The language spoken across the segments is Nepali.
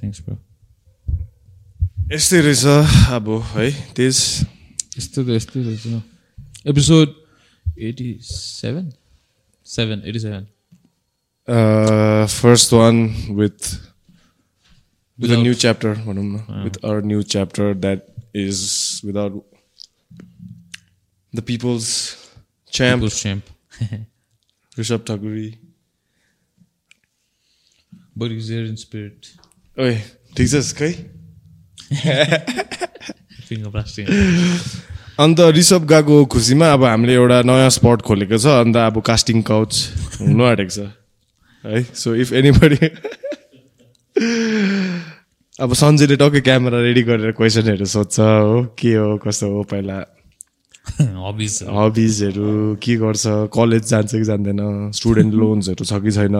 थ्याङ्क्स ब्रो यस्तै रहेछ अब है तेज यस्तो त यस्तै रहेछ episode eighty seven seven eighty seven first one with with a Without- new chapter भनौँ न with our new chapter that is without the people's champ champ Rishabh Thakuri but is there in spirit ओए ठिक छस् खै अन्त ऋषभ गएको खुसीमा अब हामीले एउटा नयाँ स्पट खोलेको छ अन्त अब कास्टिङ काउच हुनु आँटेको छ है सो इफ एनीबडी अब सञ्जयले टक्कै क्यामेरा रेडी गरेर क्वेसनहरू सोध्छ हो के हो कसो हो पहिला? हबिज हबिजहरू के गर्छ? कलेज जान्छ कि जान्दैन? स्टुडेन्ट लोन्सहरू छ कि छैन?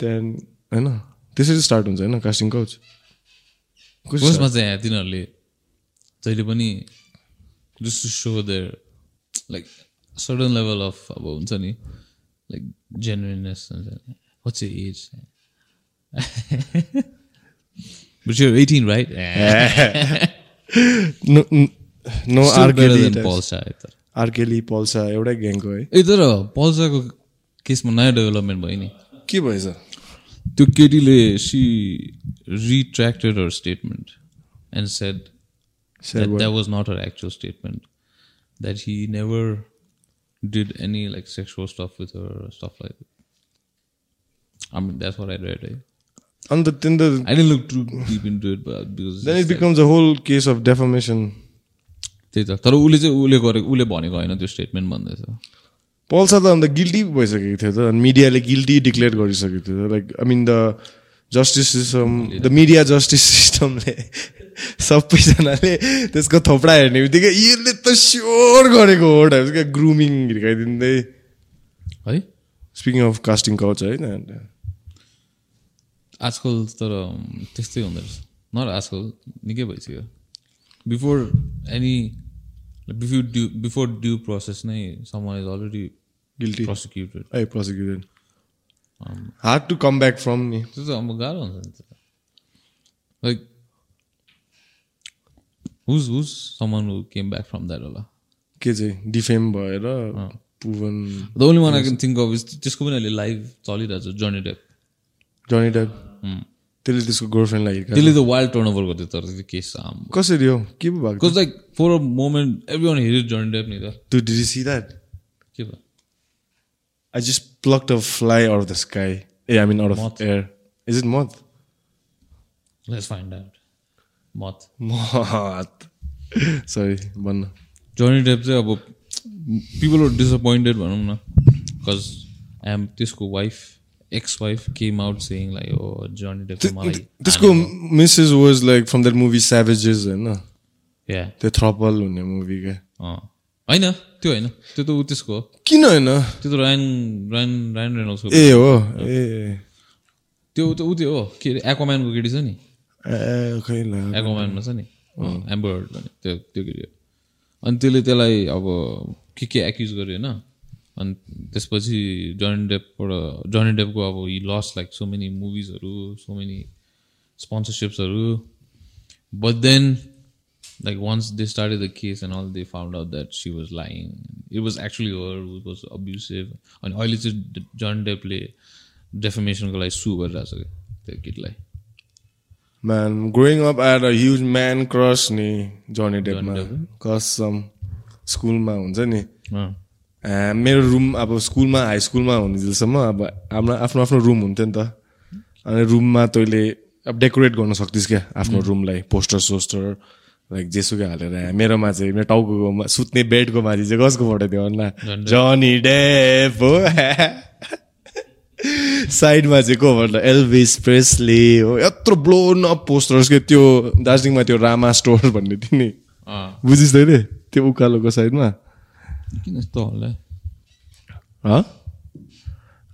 त्यहाँदेखि होइन? त्यसरी स्टार्ट हुन्छ होइन कास्टिङ काउच फर्स्टमा चाहिँ यहाँ तिनीहरूले जहिले पनि just to show their like certain level of अब हुन्छ नि लाइक जेन्युननेस हुन्छ नि। What's age But you're 18, right? better आर्केली than Polsa, पल्सा एउटै ग्याङको है। ए तर पल्साको केसमा नयाँ डेभलपमेन्ट भयो नि। के भएछ? त्यो केटीले she retracted her statement and said that that was not her actual statement. That he never did any like sexual stuff with her or stuff like that. I mean, that's what I read. Eh? अन्त त्यही त I didn't look too deep into it, but because then it becomes a whole case of defamation त्यही त तर उसले चाहिँ उसले गरेको उसले भनेको होइन त्यो स्टेटमेन्ट भन्दैछ पल्सा त अन्त गिल्टी भइसकेको थियो त अनि मिडियाले गिल्टी डिक्लेयर गरिसकेको थियो like I mean the justice system the media justice सिस्टमले सबैजनाले त्यसको थोपडा हेर्ने बित्तिकै यसले त स्योर गरेको हो क्या ग्रुमिङ हिर्काइदिँदै। है? स्पिकिङ अफ कास्टिङ काउच है त्यहाँ आजकल तर त्यस्तै हुँदो रहेछ। नट आजकल निकै भइसक्यो। Before any before due before due process नै someone is already guilty prosecuted prosecuted hard to come back from नि त्यो त अब गाह्रो हुन्छ like who's who's someone who came back from that होला के चाहिँ डिफेम भएर पुवन the only one I can think of त्यसको पनि अहिले लाइभ चलिरहेछ जर्नी डेप जनी टाइप त्यसले त्यसको गर्लफ्रेन्डलाई त्यसले त वाइल्ड टर्न ओभर गरिदियो तर त्यो केस कसरी हो के पो भएको like for a moment everyone here's Johnny Depp नि त टु डिड सी द्याट के भयो I just plucked a fly out of the sky. Yeah, I mean out of Moth. air. Is it moth? Let's find out moth Moth. Sorry, one. Johnny Depp चाहिँ अब पिपल आर डिसपोइन्टेड भनौँ न बिकज एम त्यसको wife ex wife came out saying like oh Johnny Depp मलाई त्यसको Mrs was like from that movie Savages होइन या त्यो थ्रपल हुने मुभी क्या होइन? त्यो होइन। त्यो त ऊ त्यसको हो। किन होइन? त्यो त रायन रायन रायन रेनल्सको ए हो। ए। त्यो त ऊ त्यो हो। के अरे एक्वाम्यानको केटी छ नि? एक्वाम्यानमा छ नि? एम्बर भन्ने त्यो त्यो केटी हो। अनि त्यसले त्यसलाई अब के के एक्युज गर्यो होइन? अनि त्यसपछि जर्नी डेपबाट जर्नी डेपको अब he lost like so many मुभिजहरू so many स्पोन्सरसिप्सहरू but then like once they started the case and all they found out that she was lying it was actually her was abusive अनि अहिले चाहिँ जर्नी डेपले डेफमेसनको लागि सु गरिरहेको छ त्यो केटीलाई man growing up at a huge man crush नि जर्नी डेपमा कसम स्कुलमा हुन्छ नि मेरो रुम अब स्कुलमा हाई स्कुलमा हुने जेलसम्म अब हाम्रो आफ्नो आफ्नो रुम हुन्थ्यो नि त अनि रुममा तैँले अब डेकोरेट गर्न सक्थिस् क्या आफ्नो रुमलाई पोस्टर सोस्टर लाइक जेसुकै हालेर मेरोमा चाहिँ मेरो टाउको सुत्ने बेडको माथि चाहिँ कसको फोटो थियो भन्ला जनी डेप हो। साइडमा चाहिँ को भन्दा एल्भिस प्रेसले हो। यत्रो ब्लोन अप पोस्टर्स के त्यो दार्जिलिङमा त्यो रामा स्टोर भन्ने थियो नि। तैँले त्यो उकालोको साइडमा। किन यस्तो होला?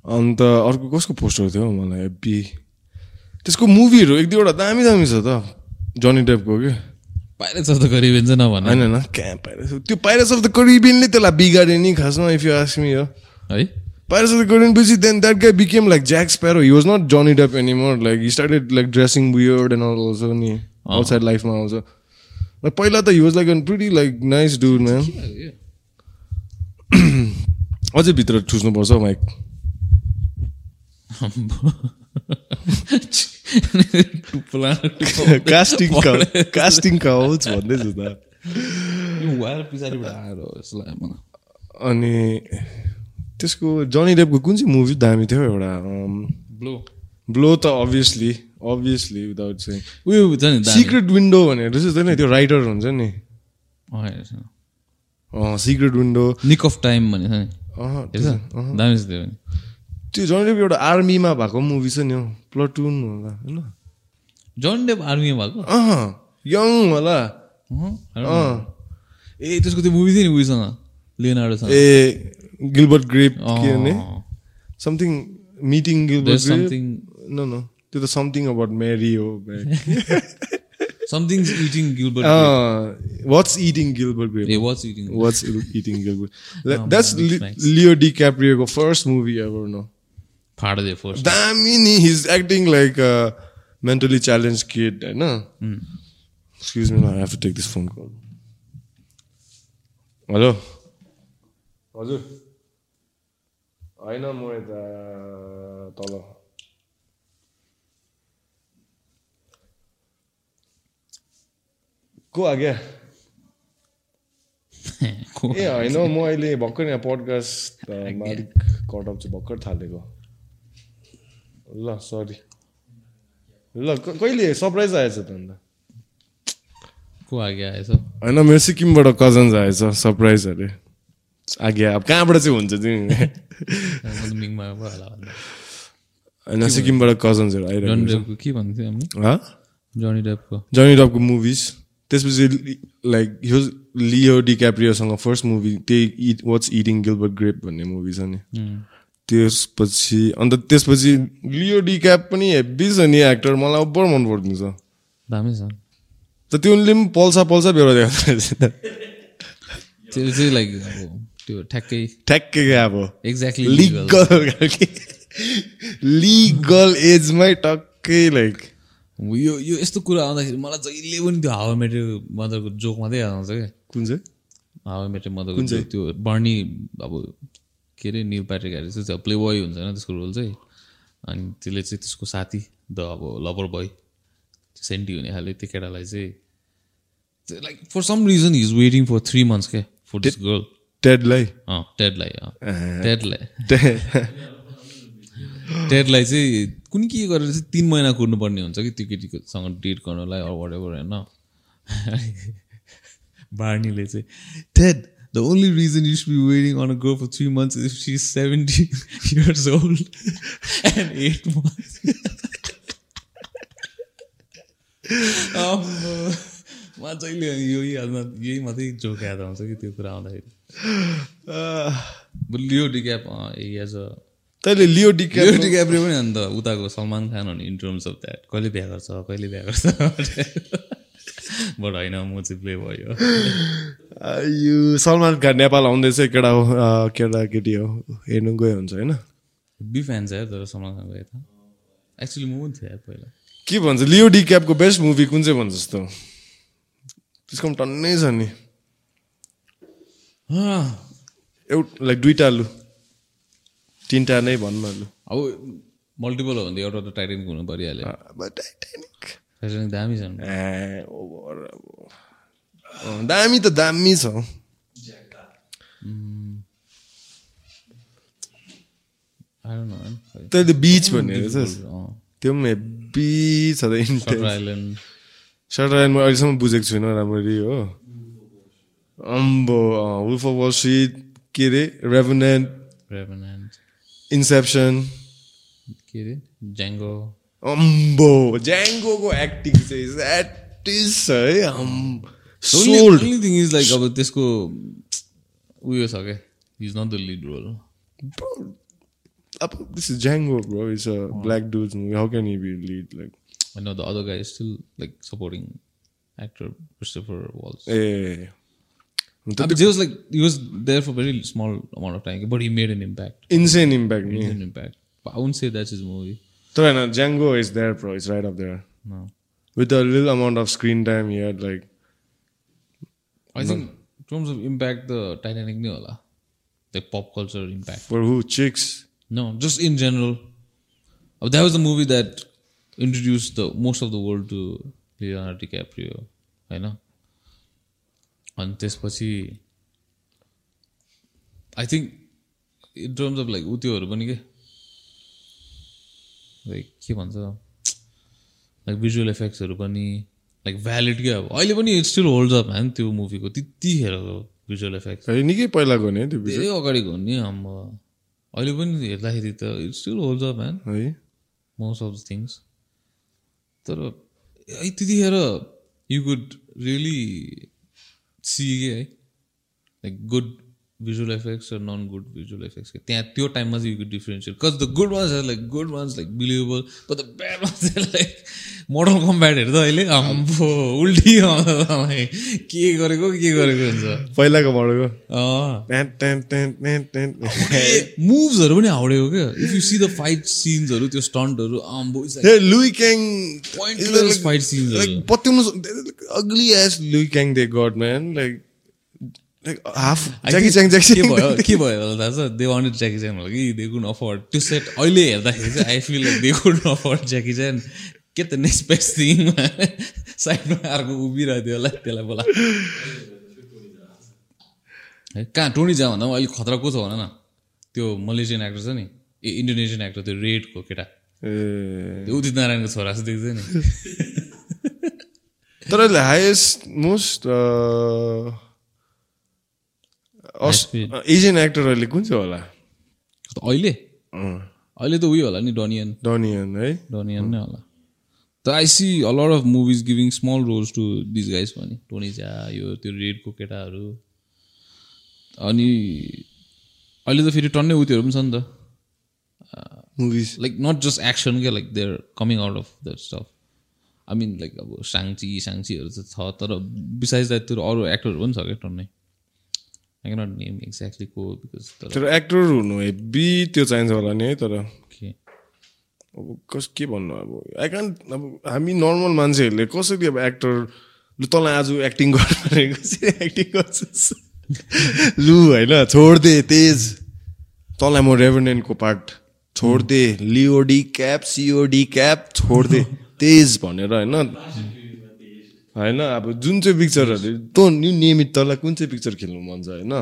अन्त अर्को कसको पोस्टर थियो मलाई? हेब्बी त्यसको मुभीहरू एक दुईवटा दामी दामी छ त। जनी डेपको के? पाइरेट्स अफ द करिबियन चाहिँ नभन होइन होइन क्या पाइरेट्स त्यो पाइरेट्स अफ द करिबियनले त्यसलाई बिगाड्यो नि खासमा इफ यु आस्क मी हो है Pirates of the Caribbean पछि then that guy became like Jack Sparrow. He was not Johnny Depp anymore. Like he started like dressing weird and all also नि outside life मा also. Like पहिला त he was like a pretty like nice dude man. अझै भित्र ठुस्नुपर्छ माइक कास्टिङ कास्टिङ काउच भन्दैछु त पछाडिबाट आएर जस्तो लाग्यो मलाई अनि त्यसको जनी डेपको कुन चाहिँ मुभी दामी थियो एउटा? ब्लो ब्लो त अभियसली अभियसली विदाउट चाहिँ उयो छ नि सिक्रेट विन्डो भनेर चाहिँ नि? त्यो राइटर हुन्छ नि। Secret Window Nick of Time भन्ने छ नि। दामी छ त्यो त्यो जनी डेप एउटा आर्मीमा भएको मुभी छ नि हौ प्लटुन होला होइन? जन डेप आर्मीमा भएको? अँ यङ होला। ए त्यसको त्यो मुभी थियो नि उयोसँग लियोनार्डोसँग ए गिलबर्ट ग्रेप के भने? Something meeting Gilbert no no त्यो त समथिङ अबाउट मेरी हो something's eating Gilbert what's eating Gilbert Grape A. Leo DiCaprio first movie ever. No, फाड्दे first damn, he- he's acting like a mentally challenged kid. I know. Excuse me, no, I have to take this phone call. Hello. हजुर होइन म यता तल को आज्ञा ए होइन म अहिले भर्खर यहाँ पडकास्ट मालिक कटअप चाहिँ भर्खर थालेको ल सरी ल कहिले सरप्राइज आएछ त अन्त? को आगे आएछ? होइन मेरो सिक्किमबाट कजन्स आएछ सरप्राइज अरे। आज्ञा अब कहाँबाट चाहिँ हुन्छ तिमी मिङमा होला होइन सिक्किमबाट कजन्सहरू जनी आइरहेको के भन्थ्यो जनी डेपको जनी डपको मुभिज त्यसपछि लाइक यो लियो डिक्याप्रियोसँग फर्स्ट मुभी त्यही it what's eating Gilbert Grape भन्ने मुभी छ नि त्यसपछि अन्त त्यसपछि लियो डिक्याप पनि हेब्बी छ नि एक्टर मलाई ओभर मन पर्दैन छ दामी छ। त त्यो उनले पनि पल्सा पल्सा बेहोरा देखाएको त्यो चाहिँ लाइक अब त्यो ठ्याक्कै ठ्याक्कै अब। एक्ज्याक्टली लिगल लिगल एजमै टक्कै लाइक यो यो यस्तो कुरा आउँदाखेरि मलाई जहिले पनि त्यो हावा मेटेरियल मदरको जोक मात्रै याद आउँछ क्या। कुन चाहिँ? हावा मेटेरियल मदरको त्यो बर्नी अब के अरे निल प्याट्रिक हेरेर चाहिँ प्ले बोय हुन्छ होइन त्यसको रोल चाहिँ। अनि त्यसले चाहिँ त्यसको साथी द अब लभर बोय सेन्टी हुने खाले त्यो केटालाई चाहिँ like for some reason is waiting for three months क्या फर दिस गर्ल टेडलाई अँ टेडलाई टेडलाई टेडलाई चाहिँ कुन के गरेर चाहिँ तिन महिना कुर्नुपर्ने हुन्छ कि त्यो केटीकोसँग डेट गर्नलाई अर वाट एभर होइन। बार्नीले चाहिँ Ted the only reason you be waiting on a girl for three months if she seventy years old and eight months मा जहिले यो यादमा यही मात्रै जोक याद आउँछ कि त्यो कुरा आउँदाखेरि? लियो डिक्याप एज अ तैँले लियो डिक्याप लियो डिक्याप्रियो पनि अन्त उताको सलमान खान अनि इन टर्म्स अफ द्याट कहिले बिहा गर्छ कहिले बिहा गर्छ? बट होइन म चाहिँ प्ले भयो। यो सलमान खान नेपाल आउँदैछ केटा हो केटा केटी हो हेर्नु गयो हुन्छ होइन? बी फ्यान छ तर सलमान खानको यता। एक्चुली म पनि थिएँ पहिला। के भन्छ लियो डिक्यापको बेस्ट मुभी कुन चाहिँ भन्छ जस्तो? त्यसको पनि टन्नै छ नि। एउटा लाइक दुइटा लु। तिनवटा नै भन्न लु। अब मल्टिपल हो भने त एउटा त टाइटेनिक हुनु परिहाल्यो। टाइटेनिक दामी छ नि ए, ओभर अब। अँ, दामी त दामी छ. खै। तैँले बिच भन्ने रहेछस् अँ, त्यो पनि हेब्बी छ त इन्टेन्स सटर म अहिलेसम्म बुझेको छुइनँ राम्ररी हो अम्बो वुल्फ अफ वाल स्ट्रिट के अरे रेभनेन्ट Revenant. इन्सेप्सन के अरे Django. अम्बो ज्याङ्गोको एक्टिङ चाहिँ द्याट इज है अम् Only- sold only thing is like अब त्यसको उयो छ क्या is not the lead role अब this is Django bro it's a black dude movie how can you be lead like I know the other guy is still like supporting actor Christopher Waltz. A he was like he was there for very small amount of time, but he made an impact. Insane impact नि Made an impact. But I wouldn't say that's his movie. तर होइन Django is there pro is right off there No. With a lil amount of screen time here like I think in terms of impact, the Titanic ni hola. Like pop culture impact. For who chicks No, just in general. Uh, That was the movie that introduced the most of the world to Leonardo DiCaprio. होइन अनि त्यसपछि I think in terms of like उ त्योहरू पनि के लाइक के भन्छ? लाइक भिजुअल इफेक्ट्सहरू पनि लाइक भ्यालिड क्या अब। अहिले पनि इट स्टिल होल्ड्स अप होइन त्यो मुभीको त्यतिखेरको भिजुअल इफेक्ट्स है निकै पहिलाको नि त्यो धेरै अगाडिको हो नि आम्मा। अहिले पनि हेर्दाखेरि त it still holds up man है? मोस्ट अफ द थिङ्स तर है त्यतिखेर यु कुड रियली सी है लाइक गुड भिजुअल इफेक्ट्स र नन गुड भिजुअल इफेक्ट्स त्यहाँ त्यो टाइममा चाहिँ you could differentiate cause the good ones like good ones like believable but the bad ones like model कम्प्याट हेर्दा अहिले। आम्बो उल्टी के गरेको के गरेको हुन्छ? पहिलाको मोडलको मुभ्सहरू पनि हाउडेको क्या if you see the fight सिन्सहरू त्यो स्टन्टहरू. Pointless fight scenes Like, are- पत्याउनु ugly ass Louis Kang they got, man. Like, like half I Jackie think Chan, Jackie के Chan. भयो? के भयो होला थाहा छ दे वान्टेड ज्याकी च्यान होला कि? दे कुन अफोर्ड त्यो सेट अहिले हेर्दाखेरि चाहिँ I feel like they can afford Jackie Chan के त नेक्स्ट बेस्ट थिङ साइडमा अर्को उभिरहेको थियो होला त्यसलाई बोला। है कहाँ? टोनी जा भन्दा अहिले खतरा को छ भन न? त्यो मलेसियन एक्टर छ नि। ए इन्डोनेसियन एक्टर त्यो रेडको केटा। ए, उदित नारायणको छोरा जस्तो देख्छ नि। तर हाइएस्ट मोस्ट एजियन एक्टर अहिले कुन चाहिँ होला? अहिले? अहिले त उयो होला नि डनियन डनियन है? डोनियन नै होला। त I see a lot of movies giving small roles to this guys पनि। टोनी झा यो त्यो रेडको केटाहरू अनि अहिले त फेरि टन्नै उत्योहरू पनि छ नि त movies like not just action क्या like they're coming out of that stuff I mean like अब साङची साङचीहरू त छ तर बिसाइज द्याट त्यो अरू एक्टरहरू पनि छ क्या टन्नै? आई क्यानट नेम एक्ज्याक्टली को बिकज तर एक्टर हुनु हेभी त्यो चाहिन्छ होला नि है तर के अब कस के भन्नु अब? आई क्यान अब हामी नर्मल मान्छेहरूले कसरी अब एक्टर लु तँलाई आज एक्टिङ गर्नु भने कसरी एक्टिङ गर्छस्? लु होइन छोडिदे तेज। तँलाई म रेभनेन्टको पार्ट छोडिदे लिओडी क्याप सिओडी क्याप छोडिदे तेज भनेर होइन? होइन अब जुन चाहिँ पिक्चरहरू तँ न्यु नियमित तँलाई कुन चाहिँ पिक्चर खेल्नु मन छ होइन?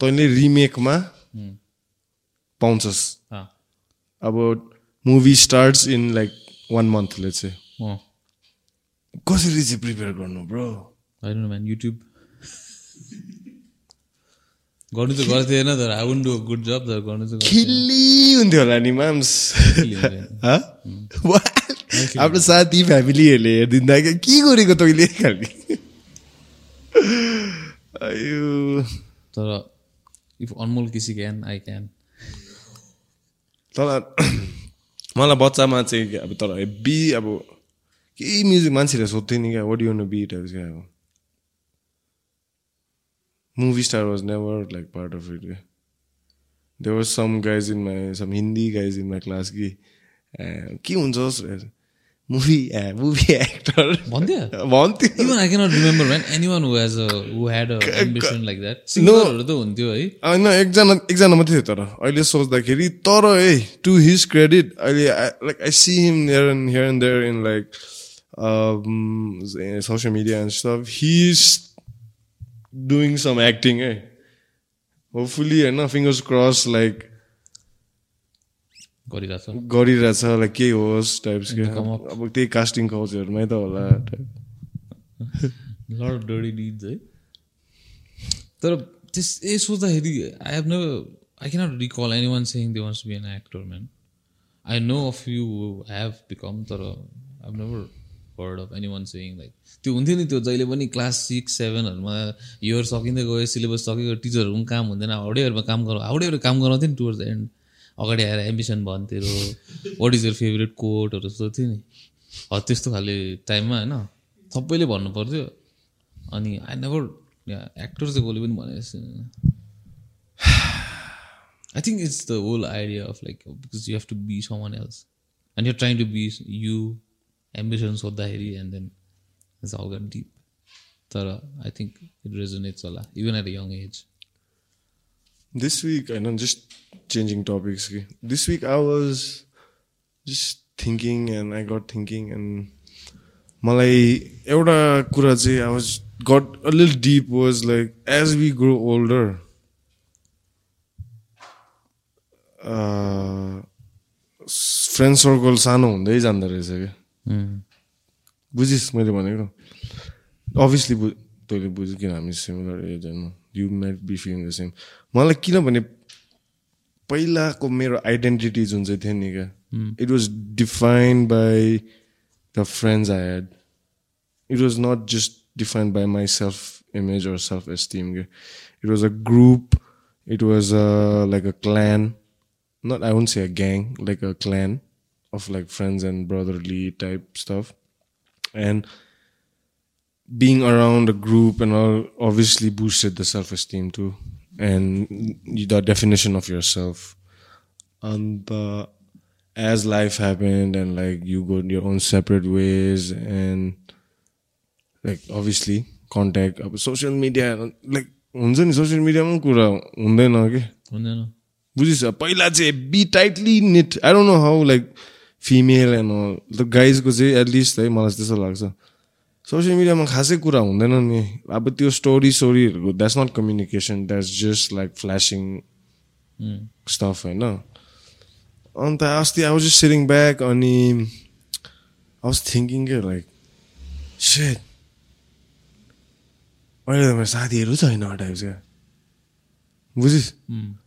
तैँले रिमेकमा पाउँछस्। अब movie starts in like one मन्थले चाहिँ कसरी चाहिँ प्रिपेयर गर्नु ब्रो होइन युट्युब गर्नु त गर्थेँ होइन तर आई वुन्ट डु गुड जब तर गर्नु चाहिँ। खिल्ली हुन्थ्यो होला नि माम्स? आफ्नो साथी फ्यामिलीहरूले हेरिदिँदा के के गरेको तैँले अयो तर इफ अनमोल किसी क्यान आई क्यान तर मलाई बच्चामा चाहिँ क्या अब तर हेब्बी अब केही म्युजिक मान्छेहरूले सोध्थ्यो नि क्या वाट यु बी टाइप्स क्या अब movie star was never like part of it was some guys in my some Hindi guys in my class कि के हुन्छ मुभी मुभी एक्टर भन्थ्यो भन्थ्यो even I cannot remember man anyone has who had a ambition like that सिङ्गरहरू त हुन्थ्यो है होइन एकजना एकजना मात्रै थियो तर अहिले सोच्दाखेरि तर है टु हिज क्रेडिट अहिले like I see him here and here and there in like social media and stuff he is doing some acting है होपफुली होइन फिङ्गर्स क्रस लाइक गरिरहेछ। गरिरहेछ लाइक केही होस् टाइप्स. अब त्यही कास्टिङ काउचहरूमै त होला लड है। तर त्यस ए सोच्दाखेरि I have never I cannot recall anyone saying they wants to be an actor man I know of you have become तर I never heard of anyone saying like त्यो हुन्थ्यो नि त्यो जहिले पनि क्लास सिक्स सेभेनहरूमा इयर सकिँदै गयो सिलेबस सकियो टिचरहरू पनि काम हुँदैन हाउडेहरूमा काम गरौँ हाउडेहरू काम गराउँथ्यो नि टुवर्ड्स द एन्ड अगाडि आएर एम्बिसन भन्थ्यो वाट इज यर फेभरेट कोटहरू सोध्थ्यो नि। हो त्यस्तो खाले टाइममा होइन सबैले भन्नु पर्थ्यो अनि आई नेभर एक्टर चाहिँ कसले पनि भने I think it's the whole idea of like because you have to be some else and you trying to be you ambition सोद्धाखेरि and then it's all got deep तर आई थिङ्क इट रेजोनेट्स होला even at a young age This week, I know, just changing topics. okay. This week, I was just thinking and I got thinking and मलाई एउटा कुरा चाहिँ I was got a lil deep was like as we grow older friend circle सानो हुँदै जाँदो रहेछ क्या बुझिस् मैले भनेको अभियसली बु तैँले बुझ्यो किन हामी सिमिलर एज होइन you might be feeling the same मलाई किनभने पहिलाको मेरो आइडेन्टिटी जुन चाहिँ थियो नि क्या it was defined by the friends I had it was not just defined by my self image or self esteem. It was a group. It was uh, like a clan. Not I won't say a gang, like a clan of like friends and brotherly type stuff. And being around a group and all obviously boosted the self esteem too, and the definition of yourself. And uh, as life happened, and like you go your own separate ways, and like obviously contact अब सोसियल मिडिया लाइक हुन्छ नि सोसियल मिडियामा पनि कुरा हुँदैन कि हुँदैन बुझिस् पहिला चाहिँ be tightly knit I don't know how like female and the गाइजको चाहिँ एटलिस्ट है मलाई त्यस्तो लाग्छ सोसियल मिडियामा खासै कुरा हुँदैन नि अब त्यो story स्टोरीहरूको that's not communication that's just like flashing stuff होइन अन्त अस्ति I was just sitting back अनि आई वाज थिङ्किङ के लाइक सेट अहिले त मेरो साथीहरू छैन टाइप्स क्या बुझिस्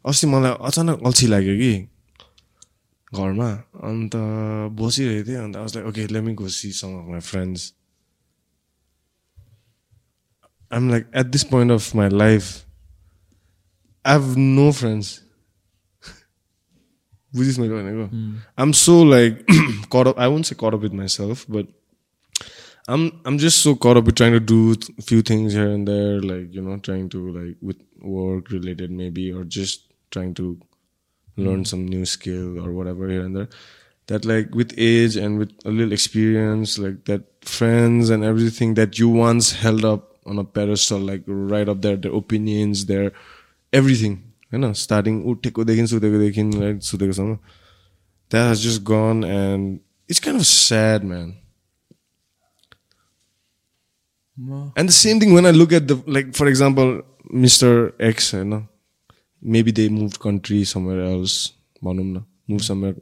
अस्ति मलाई अचानक अल्छी लाग्यो कि घरमा अन्त बसिरहेको थिएँ अन्त like okay let me Ghosi some of my friends I'm like at this point of my life, I have no friends. Oh. Hmm. I'm so like caught up. I won't say caught up with myself, but I'm I'm just so caught up with trying to do a few things here and there, like you know, trying to like with work related maybe, or just trying to learn hmm. some new skill or whatever here and there. That like with age and with a little experience, like that friends and everything that you once held up on a pedestal, like right up there, their opinions, their everything. You know, starting उठेकोदेखि सुतेकोदेखि right सुतेकोसम्म that has just gone and it's kind of sad, man. And the same thing when I look at the like, for example, Mr. X, you know, maybe they moved country somewhere else. भनौँ न move somewhere.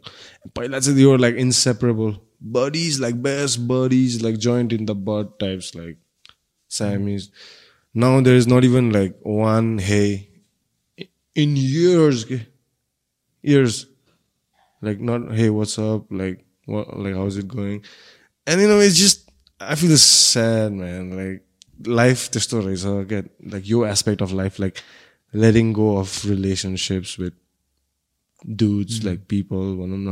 पहिला चाहिँ they were like inseparable. Buddies, like best buddies, like joint in the butt types, like Siamese. Now there is not even like one hey in years, years. Like not hey, what's up? Like what? Like how's it going? And you know, it's just I feel sad, man. Like life, the story is uh, again like your aspect of life, like letting go of relationships with dudes, mm-hmm. like people, one of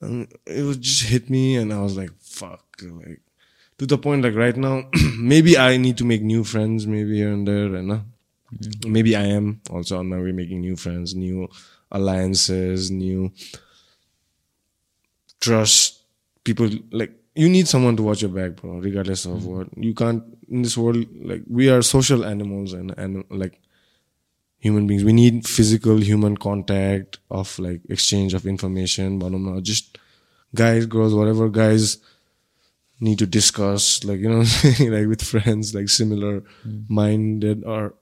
them. It was just hit me, and I was like, fuck, like to the point like right now, maybe I need to make new friends, maybe here and there, and uh, mm-hmm. maybe I am also on my way making new friends, new alliances, new trust people like you need someone to watch your back bro regardless of mm-hmm. what. You can't in this world like we are social animals and and like human beings. We need physical human contact of like exchange of information just guys girls whatever guys need to discuss like you know like with friends like similar mm. minded or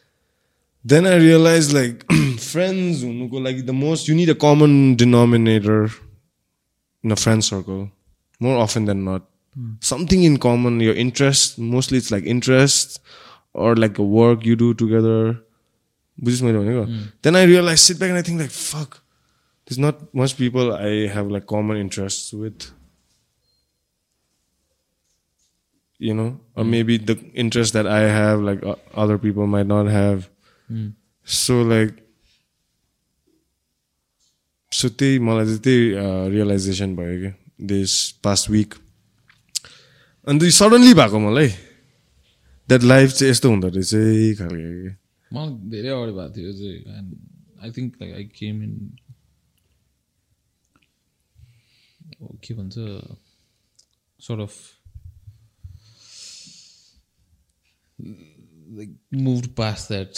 then i realized like friends like the most you need a common denominator in a friend circle more often than not mm. something in common your interest mostly it's like interest or like a work you do together mm. then i realized sit back and i think like fuck there's not much people i have like common interests with You know, or maybe the interest that I have, like o- other people might not have. So like, so त्यही मलाई चाहिँ त्यही रियलाइजेसन भयो कि दिस पास्ट विक अन्त सडनली भएको मलाई द्याट लाइफ चाहिँ यस्तो हुँदो रहेछ खालको के मलाई धेरै अगाडि भएको थियो चाहिँ and I think like I came in के भन्छ sort of like move past that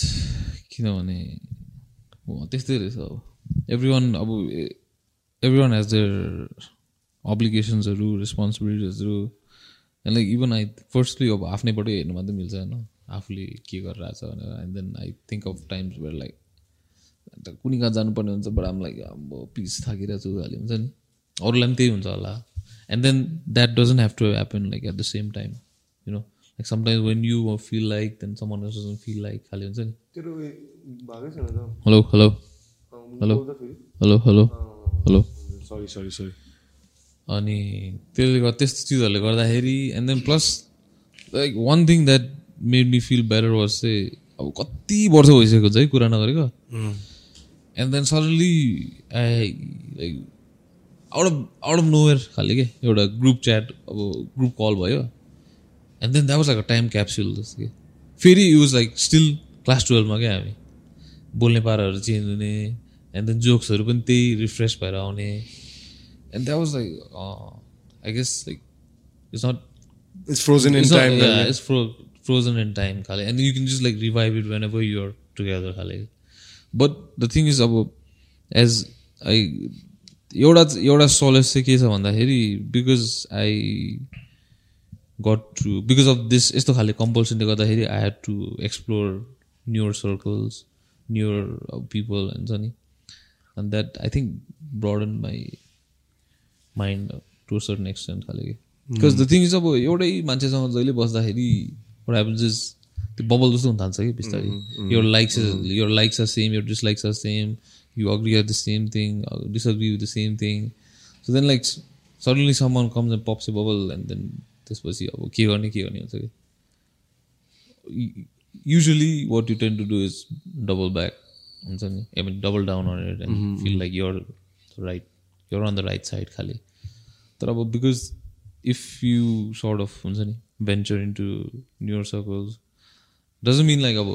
किनभने त्यस्तै रहेछ अब। एभ्री वान अब एभ्री वान हेज देयर अब्लिगेसन्सहरू रेस्पोन्सिबिलिटिजहरू and like even I firstly अब आफ्नैबाटै हेर्नु मात्रै मिल्छ होइन? आफूले के गरिरहेको छ भनेर। And then I think of times where like अन्त कुनै कहाँ जानुपर्ने हुन्छ बट आम लाइक अब प्लिज थाकिरहेको छु खालि हुन्छ नि। अरूलाई पनि त्यही हुन्छ होला। And then that doesn't have to happen like at the same time like sometimes when you feel like then someone else doesn't feel like खालि हुन्छ नि hello hello hello hello hello hello sorry sorry sorry अनि त्यसले गर्दा त्यस्तो चिजहरूले गर्दाखेरि and then plus like one thing that made me feel better was चाहिँ अब कति वर्ष भइसकेको हुन्छ है कुरा नगरेको। And then suddenly I like out of out of nowhere खाले के एउटा ग्रुप च्याट अब ग्रुप कल भयो। And then that was like a time capsule जस्तो कि फेरि युज लाइक स्टिल क्लास टुवेल्भमा क्या हामी बोल्ने पाराहरू चेन्ज हुने एन्ड देन जोक्सहरू पनि त्यही रिफ्रेस भएर आउने and that was like I guess like it's not it's frozen in it's not, time yeah, it's fro- frozen in time, Kale. And you can just like revive it whenever you're together, Kale. But the thing is अब एज आई एउटा एउटा सलेस चाहिँ के छ भन्दाखेरि because I got to because of this यस्तो खाले कम्पल्सनले गर्दाखेरि I had to explore newer circles newer people हुन्छ नि and that I think broaden my mind to certain extent खाले कि बिकज द थिङ इज अब एउटै मान्छेसँग जहिले बस्दाखेरि ह्यापन्स इज त्यो बबल जस्तो हुन थाल्छ कि बिस्तारै your likes is your likes are same your dislikes are same you agree at the same thing uh, disagree with the same thing so then like s- suddenly someone comes and pops a bubble and then त्यसपछि अब के गर्ने के गर्ने हुन्छ कि usually what you tend to do is double back हुन्छ नि I mean double down on it and feel like you're right you're on the right side खालि तर अब because if you sort of हुन्छ नि venture into newer circles doesn't mean like अब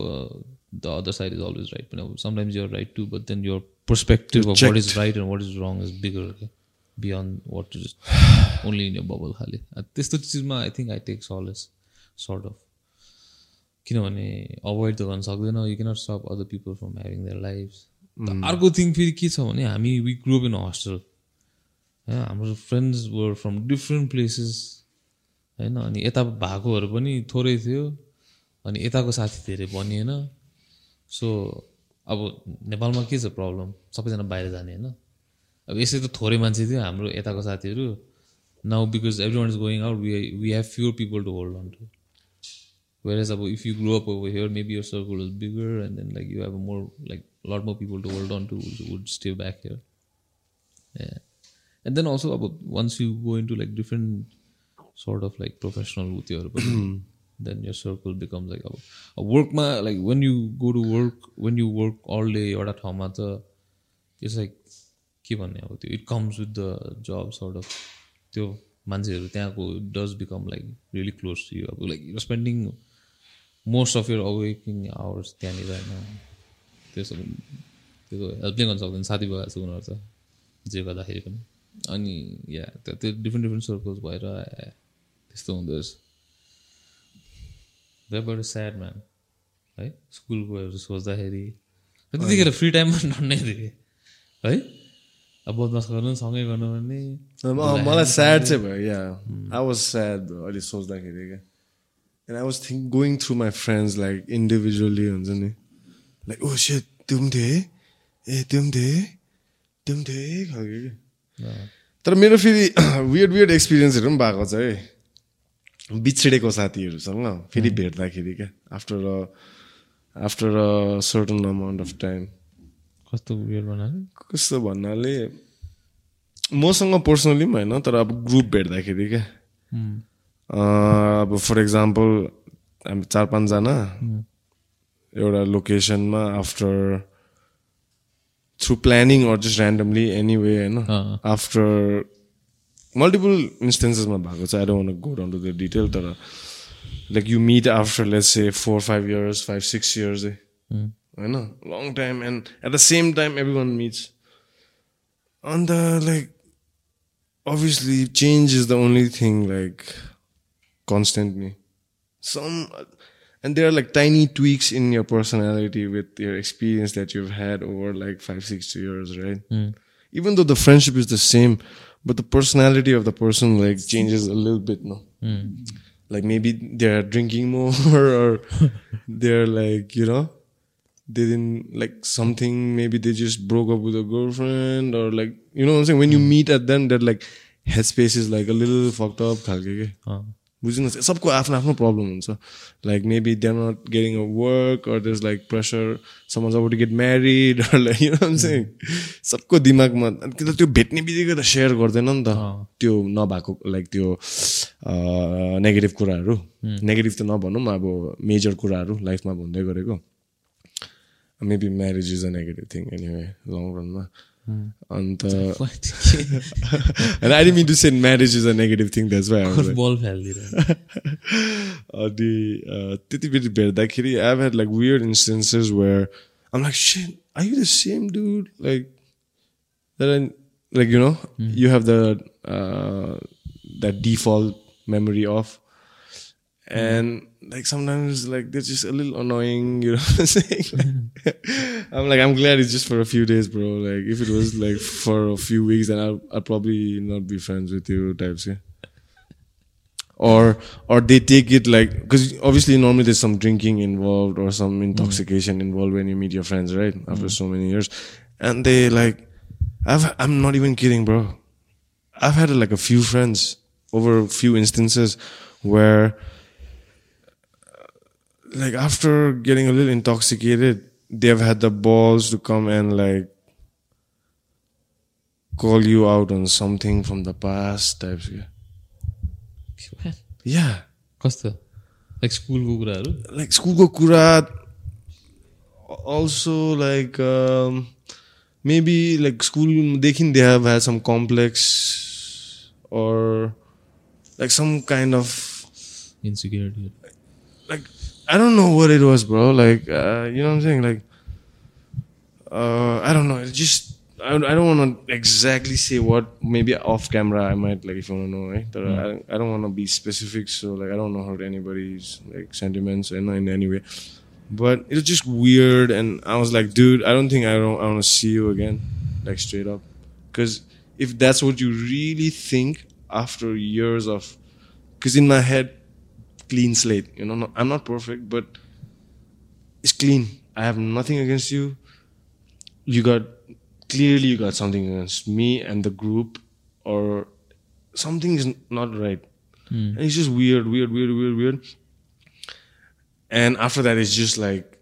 the other side is always right पनि अब sometimes you're right too but then your perspective of what is right and what is wrong is bigger beyond what is only in bubble खाले त्यस्तो चिजमा I think I take solace sort of किनभने अभोइड त गर्न सक्दैन you cannot stop other people from having their life अर्को थिङ फेरि के छ भने हामी वी ग्रुप इन हस्टेल होइन हाम्रो friends were from different places होइन अनि यता भएकोहरू पनि थोरै थियो अनि यताको साथी धेरै बनिएन सो अब नेपालमा के छ प्रब्लम सबैजना बाहिर जाने होइन अब यसै त थोरै मान्छे थियो हाम्रो यताको साथीहरू now because everyone is going out we we have fewer people to hold on to if you grew up over here, maybe your circle is bigger, and then like you have a more like a lot more people to hold on to who would stay back here. Yeah, and then also about once you go into like different sort of like professional with your then your circle becomes like अब अब वर्कमा like when you go to work when you work all day एउटा ठाउँमा त it's like के भन्ने अब त्यो it comes with the job sort of. त्यो मान्छेहरू त्यहाँको does become like really close to you. अब like you spending most of your awaking hours त्यहाँनिर होइन। त्यो सब त्यो त हेल्प नै गर्न सक्दैन साथी भएर जस्तो हुनुपर्छ जे गर्दाखेरि पनि। अनि या त्यो त्यो डिफ्रेन्ट डिफ्रेन्ट सर्कल्स भएर त्यस्तो हुँदो रहेछ। द्याट स्याड म्यान है स्कुल गएर सोच्दाखेरि त्यतिखेर फ्री टाइममा डन्नै थिएँ है? अब बदमास गर्नु सँगै गर्नु भने मलाई स्याड चाहिँ भयो या आई वाज स्याड अहिले सोच्दाखेरि क्या. And I was think going through my friends like individually हुन्छ नि। लाइक ओ सेट त्यो पनि है ए त्यो पनि है त्यो पनि है खालको कि तर मेरो फेरि वियर्ड वियर्ड एक्सपिरियन्सहरू पनि भएको छ है। बिछडेको साथीहरूसँग फेरि भेट्दाखेरि क्या। After a after a certain amount of time कस्तो उयो बनायो कस्तो भन्नाले मसँग पर्सनली पनि होइन तर अब ग्रुप भेट्दाखेरि क्या। अब फर इक्जाम्पल हामी चार पाँचजना एउटा लोकेसनमा after through planning or just randomly anyway होइन। आफ्टर मल्टिपल इन्स्टेन्सेसमा भएको छ। I don't go down to the detail तर like you meet after let's say four five years five six years I know, long time, and at the same time, everyone meets. And uh, like, obviously, change is the only thing like constantly. Some, and there are like tiny tweaks in your personality with your experience that you've had over like five, six years, right? Hmm. Even though the friendship is the same, but the personality of the person like changes a little bit, no. Hmm. Like maybe they're drinking more, or they're like you know they didn't like something maybe they just broke up with a girlfriend or like you know what i'm saying? When you meet at them that like headspace is like a little fucked up खालके के बुझ्नुहोस् सबको आफ्नो आफ्नो प्रब्लम हुन्छ like maybe they are not getting a work or their like pressure समज अब टु गेट म्यारिड चाहिँ सबको दिमागमा कि त त्यो भेट्ने बित्तिकै त सेयर गर्दैन नि त। त्यो नभएको लाइक त्यो नेगेटिभ कुराहरू नेगेटिभ त नभनौँ अब मेजर कुराहरू लाइफमा भन्दै गरेको maybe marriage is a negative thing anyway, long run. Mm. And, uh, and I didn't mean to say marriage is a negative thing, that's why I was like, the, uh, I've had like weird instances where I'm like, shit, are you the same dude? Like, that I, like, you know, mm. you have the, uh, that default memory of Mm-hmm. and like sometimes like they're just a little annoying. You know what I'm saying? I'm like, I'm glad it's just for a few days, bro. Like if it was like for a few weeks, then I'll, I'll probably not be friends with you, types. Yeah or or they take it like because obviously normally there's some drinking involved or some mm-hmm. intoxication involved when you meet your friends right after mm-hmm. so many years and they like i've i'm not even kidding bro i've had like a few friends over a few instances where like after getting a little intoxicated they've had the balls to come and like call you out on something from the past types yeah yeah कस्तो लाइक स्कुलको कुराहरू like schoolको कुरा also like um, maybe like school देखि they have had some complex or like some kind of insecurity like I don't know what it was, bro. Like uh, you know what I'm saying? Like uh, I don't know. It just I, I don't want to exactly say what. Maybe off camera, I might like if you want to know, right? But, uh, I, I don't want to be specific, so like I don't know hurt anybody's like sentiments in, in any way. But it was just weird, and I was like, dude, I don't think I don't I want to see you again, like straight up, because if that's what you really think after years of, because in my head clean slate. You know, no, I'm not perfect, but it's clean. I have nothing against you. You got clearly you got something against me and the group, or something is not right. And it's just weird, weird, weird, weird, weird. And after that, it's just like,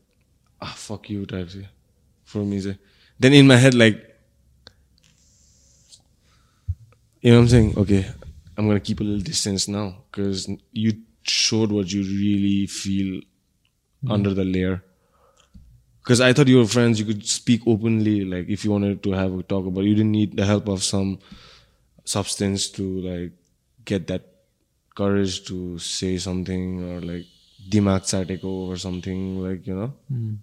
ah, fuck you, type thing for me. Then in my head, like, you know what I'm saying? Okay, I'm gonna keep a little distance now because you showed what you really feel hmm. under the layer. Because I thought you were friends, you could speak openly, like if you wanted to have a talk about. You didn't need the help of some substance to like get that courage to say something or like dimag chateko or something like you know. Hmm.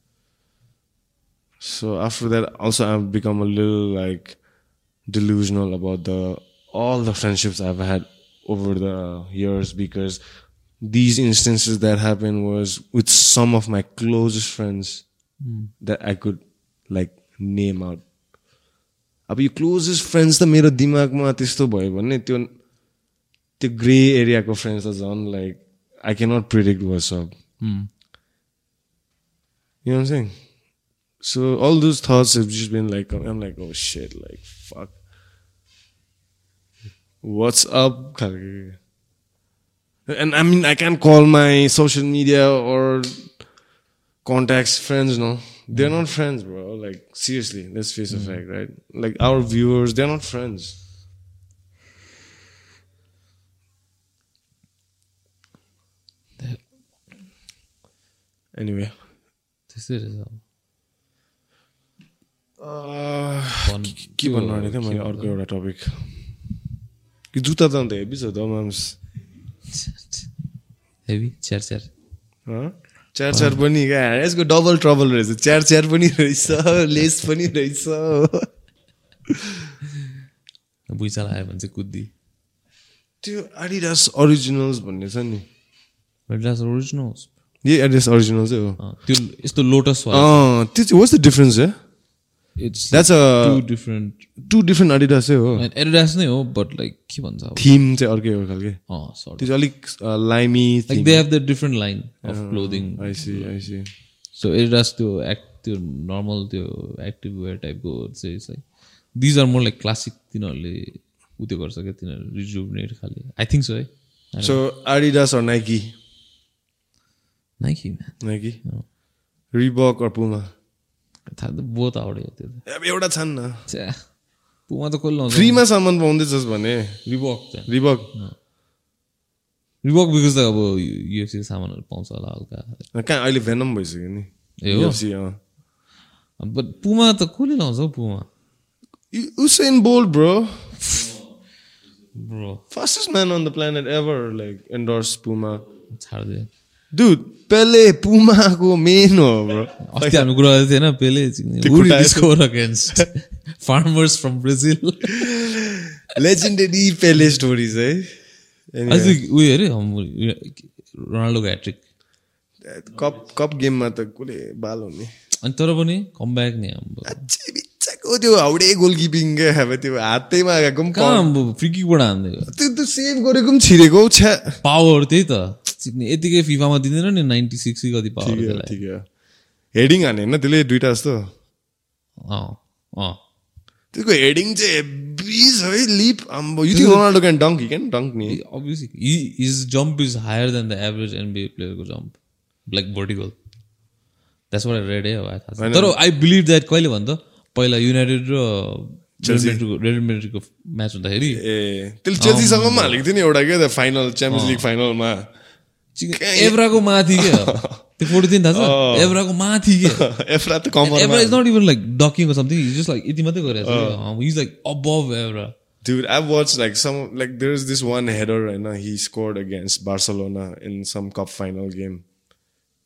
So after that, also I've become a little like delusional about the all the friendships I've had over the years because these instances that happened was with some of my closest friends that I could like name out. अब यो क्लोजेस्ट फ्रेन्ड्स त मेरो दिमागमा त्यस्तो भयो भने त्यो त्यो ग्रे एरियाको फ्रेन्ड्स त झन् like I cannot predict what's up You know what I'm saying? So all those thoughts have just been like, I'm like, oh shit, like fuck. What's up? And I mean, I can't call my social media or contacts friends, no. They're not friends, bro. Like seriously, let's face the fact, right? Like our viewers, they're not friends. Anyway, त्यस्तै रहेछ अब। uh, भन्- के भन्नु आँटेको थिएँ मैले अर्को एउटा टपिक कि जुत्ता त अन्त हेभी छ त माम्स हेभी च्यार च्यार हँ? च्यार च्यार पनि क्या? यसको डबल ट्रबल रहेछ। च्यार च्यार पनि रहेछ। लेस पनि रहेछ। बुइचाल आयो भने चाहिँ कुद्दी। त्यो एडिडास ओरिजिनल्स भन्ने छ नि। एडिडास ओरिजिनल्स यही एडिडास ओरिजिनल चाहिँ हो। त्यो यस्तो लोटस त्यो चाहिँ वाट्स द डिफरेन्स है it's that's two a different two different Adidas हो। एडिडास नै हो बट लाइक के भन्छ थिम चाहिँ अर्कै हो खालके। त्यो चाहिँ अलिक लाइमी like they have the different line of clothing I see I see so Adidas त्यो एक्ट त्यो नर्मल त्यो एक्टिभ वेयर टाइपको चाहिँ like these are more like classic तिनीहरूले उ त्यो गर्छ क्या तिनीहरू रिजुभनेट खाले। आई थिङ्क सो है so Adidas or Nike Nike Nike Reebok or Puma both अब एउटा छन् न। पुमा त कसले लाउँछ फ्रीमा सामान पाउँदैछस् भने। रिबक रिबक। रिबक बिकज त अब युएफसी सामानहरू पाउँछ होला हल्का। कहाँ अहिले भेनम भइसक्यो नि। ए हो। बट पुमा त कसले लाउँछ हौ Puma? Usain Bolt, bro. Bro Fastest man on the planet ever, like, endorsed Puma. छाडिदियो Dude, Pele, Puma को main हो. अस्ति हामी कुरा गर्दै थिएन Pele against farmers from Brazil Legendary Pele stories, है अझै उयो अरे रोनाल्डोको ह्याट्रिक कप कप गेममा त कसले बाल हुने अनि तर पनि कमब्याक नि हाम्रो बिच्चाको त्यो हाउडे गोलकिपिङ क्या अब त्यो हातैमा आएको पनि कम। फ्रिकिकबाट हान्दियो त्यो त्यो सेभ गरेको पनि छिरेको छ्या पावर त्यही त चिक्ने यतिकै फिफामा दिँदैन नि नाइन्टी सिक्स कति पावर हो, हो। हेडिङ हाने होइन? त्यसले दुइटा जस्तो। त्यसको हेडिङ चाहिँ छ है लिप आम्बो। You think Ronaldo can dunk he can dunk नि। Obviously his jump is higher than the average NBA player को jump like vertical. That's what I read है अब थाहा छैन। तर I believe that कहिले भन्दा? पहिला युनाइटेड र रेड म्याच हुँदाखेरि। ए त्यसले चेल्सीसँग पनि हालेको थियो नि एउटा क्या फाइनल च्याम्पियन्स लिग फाइनलमा एभराको माथि क्या त्यो फोटो थियो नि थाहा छ एभराको माथि क्या एफ्रा त कमरमा Evra is not even like ducking something is just like यति मात्रै गरेको छ is like above Evra Dude, I've watched like some like there's this one header right now he scored against Barcelona in some cup final game.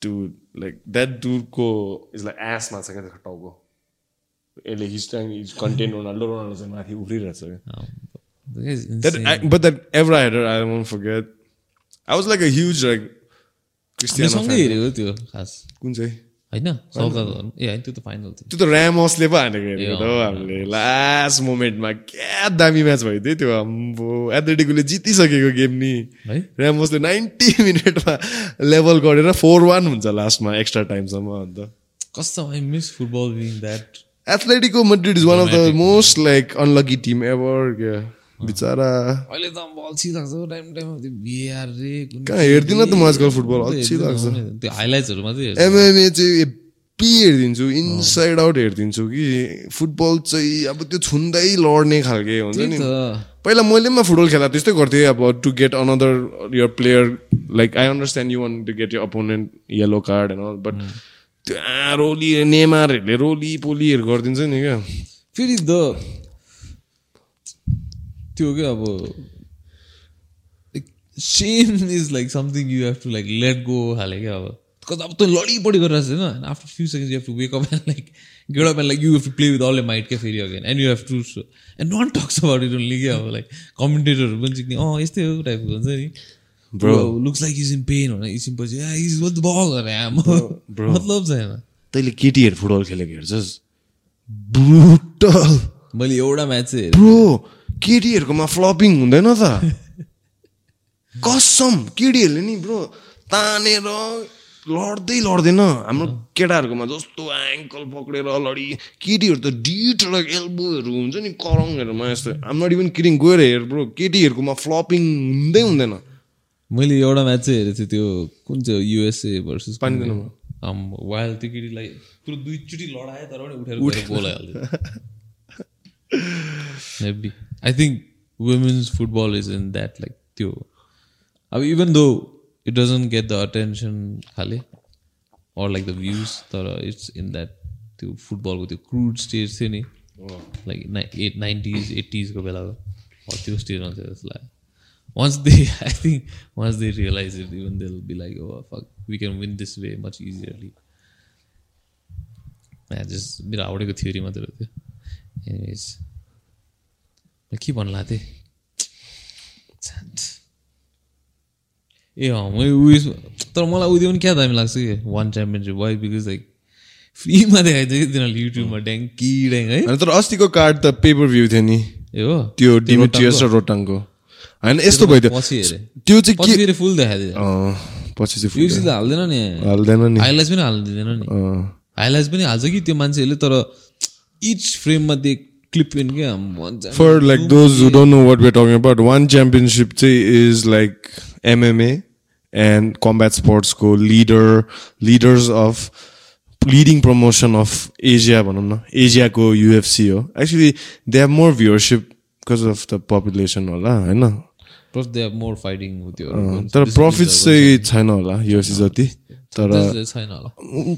Dude, like that dude ko is like ass ma sakha टाउको यसले he's trying he's content Ronaldo Ronaldo चाहिँ माथि उफ्रिरहेछ क्या That I, but that Evra header I won't forget. I was like a huge like Cristiano सँगै fan. हेरेको त्यो खास कुन चाहिँ होइन ए होइन त्यो त फाइनल थियो त्यो त ऱ्यामोसले पो हानेको हेरेको त हामीले लास्ट मोमेन्टमा क्या दामी म्याच भयो त्यो अम्बो एथलेटिकोले जितिसकेको गेम नि है ऱ्यामोसले नाइन्टी मिनटमा लेभल गरेर फोर वान हुन्छ लास्टमा एक्स्ट्रा टाइमसम्म अन्त कस्तो I miss football that Atletico Madrid is one of the most like unlucky team ever क्या बिचरा। अहिले त अल्छी लाग्छ टाइम टाइममा। त्यो बिहार रे कहाँ हेर्दिन त म आजकल फुटबल? अल्छी लाग्छ। त्यो हाइलाइट्सहरू मात्रै एमएमए चाहिँ हेप्पी हेरिदिन्छु इनसाइड आउट हेरिदिन्छु कि फुटबल चाहिँ अब त्यो छुन्दै लड्ने खालके हुन्छ नि। पहिला मैले पनि फुटबल खेल्दा त्यस्तै गर्थेँ अब to get another your player like I understand you want to get your opponent yellow card all but त्यो रोली नेमारहरूले रोली पोलीहरू गरिदिन्छ नि क्या। फेरि द त्यो क्या अब same is like something you have to like let go हाले क्या अब। कज अब त्यो लडी गरिरहेको छ होइन after few second you have to wake up and like get up and like you have to play with all a might क्या फेरि again and you have to and none talks about it only क्या अब लाइक कमेन्टेटरहरू पनि चिक्ने अँ यस्तै हो टाइपको हुन्छ नि। Bro looks like is in pain भने एकछिन पछि इज द बल अरे आम। मतलब छैन। तैँले केटीहरू फुटबल खेलेको हेर्छस्। ब्रुटल मैले एउटा म्याच चाहिँ ब्रो केटीहरूकोमा फ्लपिङ हुँदैन त। कसम केटीहरूले नि ब्रो तानेर लड्दै लड्दैन। हाम्रो केटाहरूकोमा जस्तो एङ्कल पक्रेर लडी केटीहरू त डिट र एल्बोहरू हुन्छ नि करङहरूमा यस्तो। हाम्रो इभन किरिङ गएर हेर ब्रो केटीहरूकोमा फ्लपिङ हुँदै हुँदैन। मैले एउटा म्याच चाहिँ हेरेको थिएँ त्यो कुन चाहिँ युएसए भर्सेस पाँचजनामा। वाइल्ड त्यो केटीलाई पुरो दुईचोटि लडाएँ तर पनि उठेर गएर गोल हालिदियो heavy I think women's football is in that like त्यो अब even though it doesn't get the attention खाले अर लाइक द भ्युज तर इट्स इन द्याट त्यो फुटबलको त्यो क्रुड स्टेज थियो नि लाइक ना एट नाइन्टिज एट्टिजको बेलाको हो त्यो स्टेजमा थियो जस्तो लाग्यो once they I think once they realize it, even they'll be like, oh fuck, we can win this way much easierly. Yeah, just मेरो हाउडेको थ्योरी मात्रै हो त्यो एनिवेज के भन्ला थिएँ ए अँ मैले उयस तर मलाई उयो पनि क्या दामी लाग्छ कि? One championship why because like फ्रीमा देखाइदियो कि तिनीहरूले युट्युबमा ड्याङ कि ड्याङ है? तर अस्तिको कार्ड त पेपर भ्यू थियो नि। ए हो? त्यो डिमिट्रियस र रोटाङको। होइन यस्तो पछि हेरेँ। त्यो चाहिँ के फेरि फुल देखाइदियो पछि चाहिँ त हाल्दैन नि। हाल्दैन नि। हाइलाइट्स पनि हाल्नु दिँदैन नि हाइलाइट्स पनि हाल्छ कि त्यो मान्छेहरूले तर इच फ्रेममा they क्लिप इन क्या भन्छ For like those who don't know what we're talking about, one championship चाहिँ is like MMA and combat sports को leader leaders of leading promotion of Asia भनौँ न एसियाको UFC हो actually they have more viewership because of the population होला होइन प्लस दे मोर फाइटिङ त्यो तर प्रफिट्स चाहिँ छैन होला UFC जति तर छैन होला।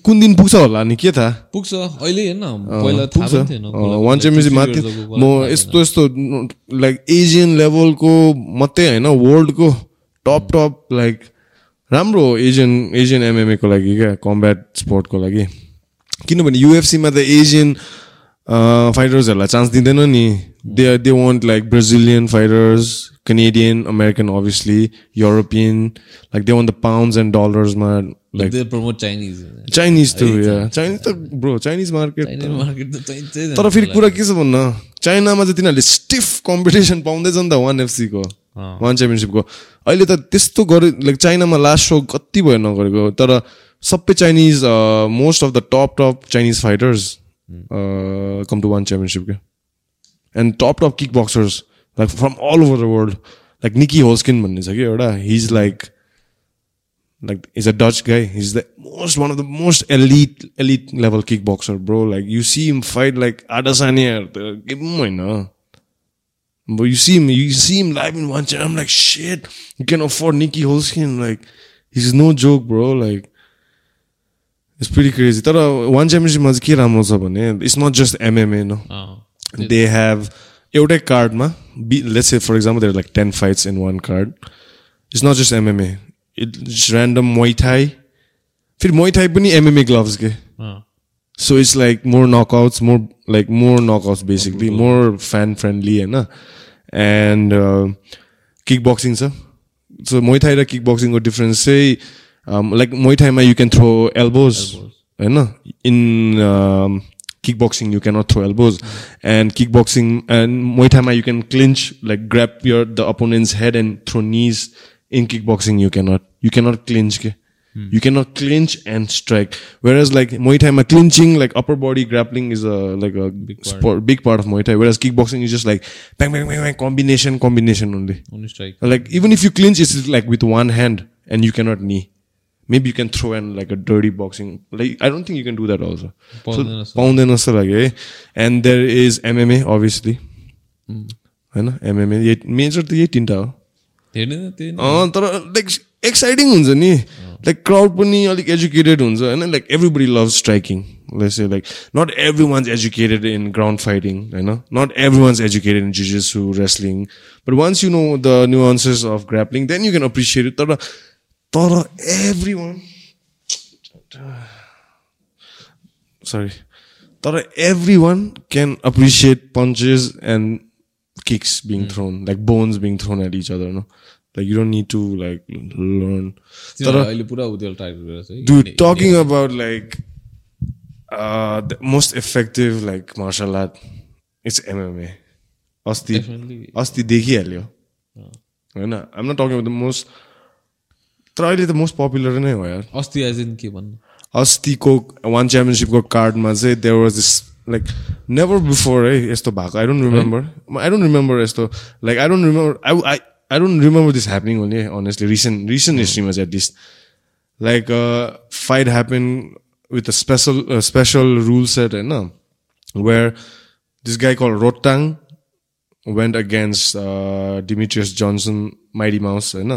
कुन दिन पुग्छ होला नि के थाहा? पुग्छ। अहिले हेर्न पहिला पुग्छ। वान च्याम्पियनसिप माथि म यस्तो यस्तो लाइक एजियन लेभलको मात्रै होइन वर्ल्डको टप टप लाइक राम्रो हो एजियन एजियन एमएमए को लागि क्या कम्ब्याट स्पोर्टको लागि। किनभने युएफसीमा त एजियन फाइटर्सहरूलाई चान्स दिँदैन नि। They they want like Brazilian fighters Canadian American obviously European like they want the pounds and डलर्समा like they promote Chinese Chinese त चाइनिज त bro Chinese market Chinese market त चाहिन्छै तर फेरि कुरा के छ भन्न चाइनामा चाहिँ तिनीहरूले स्टिफ कम्पिटिसन पाउँदैछ नि त वान एफसीको वान च्याम्पियनसिपको अहिले त त्यस्तो गरे लाइक चाइनामा लास्ट सो कति भयो नगरेको तर सबै Chinese most of the top top Chinese fighters come to one championship क्या And top top kick boxers like from all over the world like Nikky Holzken भन्ने छ कि एउटा his like like he's a Dutch guy. He's the most one of the most elite elite level kickboxer, bro. Like you see him fight like Adesanya, the- give him I know. But you see him, you see him live in one channel. I'm like, shit, you can afford Nicky Holskin. Like, he's no joke, bro. Like, it's pretty crazy. तर वान च्याम्पियनसिपमा चाहिँ के राम्रो छ भने it's not just MMA no They have एउटै कार्डमा be let's say for example there like ten fights in one card it's not just MMA it's random Muay Thai फेरि मोइथाई पनि एमएमए ग्लोभ्स के. So it's like more knockouts more like more knockouts basically more fan friendly होइन एन्ड किक बक्सिङ छ सो मोइथाई र किक बक्सिङको डिफरेन्स चाहिँ लाइक मोइथाईमा यु क्यान थ्रो एल्बोज होइन in kickboxing you cannot throw elbows. And kickboxing and muay thai you can clinch like grab your the opponent's head and throw knees. In kickboxing you cannot you cannot clinch hmm. you cannot clinch and strike. Whereas like muay thai clinching like upper body grappling is a like a big part. Sport, big part of muay thai. Whereas kickboxing is just like bang bang bang bang combination combination only. Only strike. Like even if you clinch it's like with one hand and you cannot knee. Maybe you can throw in like a dirty boxing like i don't think you can do that also. पाउँदैन जस्तो। पाउँदैन जस्तो लाग्यो है and there is mma obviously. होइन एमएमए यही मेजर त यही तिनवटा हो हेर्ने त त्यही नै अँ तर लाइक एक्साइटिङ हुन्छ नि लाइक क्राउड पनि अलिक एजुकेटेड हुन्छ होइन like everybody love striking let's like not everyone's educated in ground fighting होइन not everyone's educated in जिजेसु wrestling but once you know the nuances of grappling then you can appreciate it तर तर एभ्री वान सरी तर everyone can appreciate punches and kicks being thrown, like bones being thrown at each other. No, like you don't need to like learn. तिनीहरू अहिले पुरा talking about like uh the most effective like martial art, it's MMA. अस्ति. अस्ति देखिहाल्यो होइन um not talking the most तर अहिले त मोस्ट पपुलर नै हो यार। अस्ति एज इन के भन्नु? अस्तिको वान च्याम्पियनसिपको कार्डमा चाहिँ there was this like never before है यस्तो भएको। I don't remember I don't remember यस्तो like I don't remember I I I don't remember this happening only honestly recent recent हिस्ट्रीमा चाहिँ at least like fight happen with a special special rule set होइन where this guy called Rodtang went against uh, Demetrius Johnson, Mighty Mouse, you know.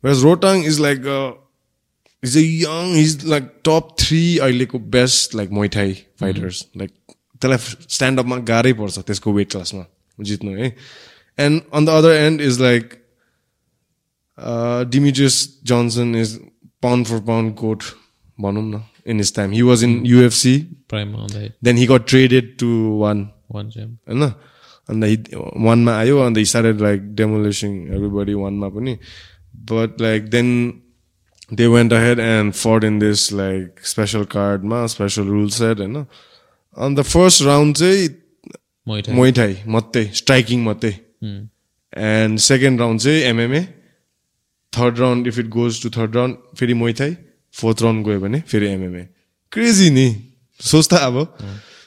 Whereas Rotang is like, uh, he's a young, he's like top three अहिलेको best like Muay Thai fighters. Like, त्यसलाई stand up मा गाह्रै पर्छ त्यसको weight class मा जित्नु है. And on the other end is like uh, Demetrius Johnson is pound for pound goat भनौँ न in his time. He was in UFC. प्राइममा आउँदाखेरि Then he got traded to one. One होइन अन्त वानमा आयो अन्त he started like demolishing everybody वानमा पनि but like then they went ahead and fared in this like special कार्डमा स्पेसल रुल सेट होइन अन्त फर्स्ट राउन्ड चाहिँ मैठा मोइथाई मात्रै स्ट्राइकिङ मात्रै एन्ड सेकेन्ड राउन्ड चाहिँ MMA third round if it goes to third round फेरि मोइथाई फोर्थ राउन्ड गयो भने फेरि एमएमए क्रेजी नि सोच त अब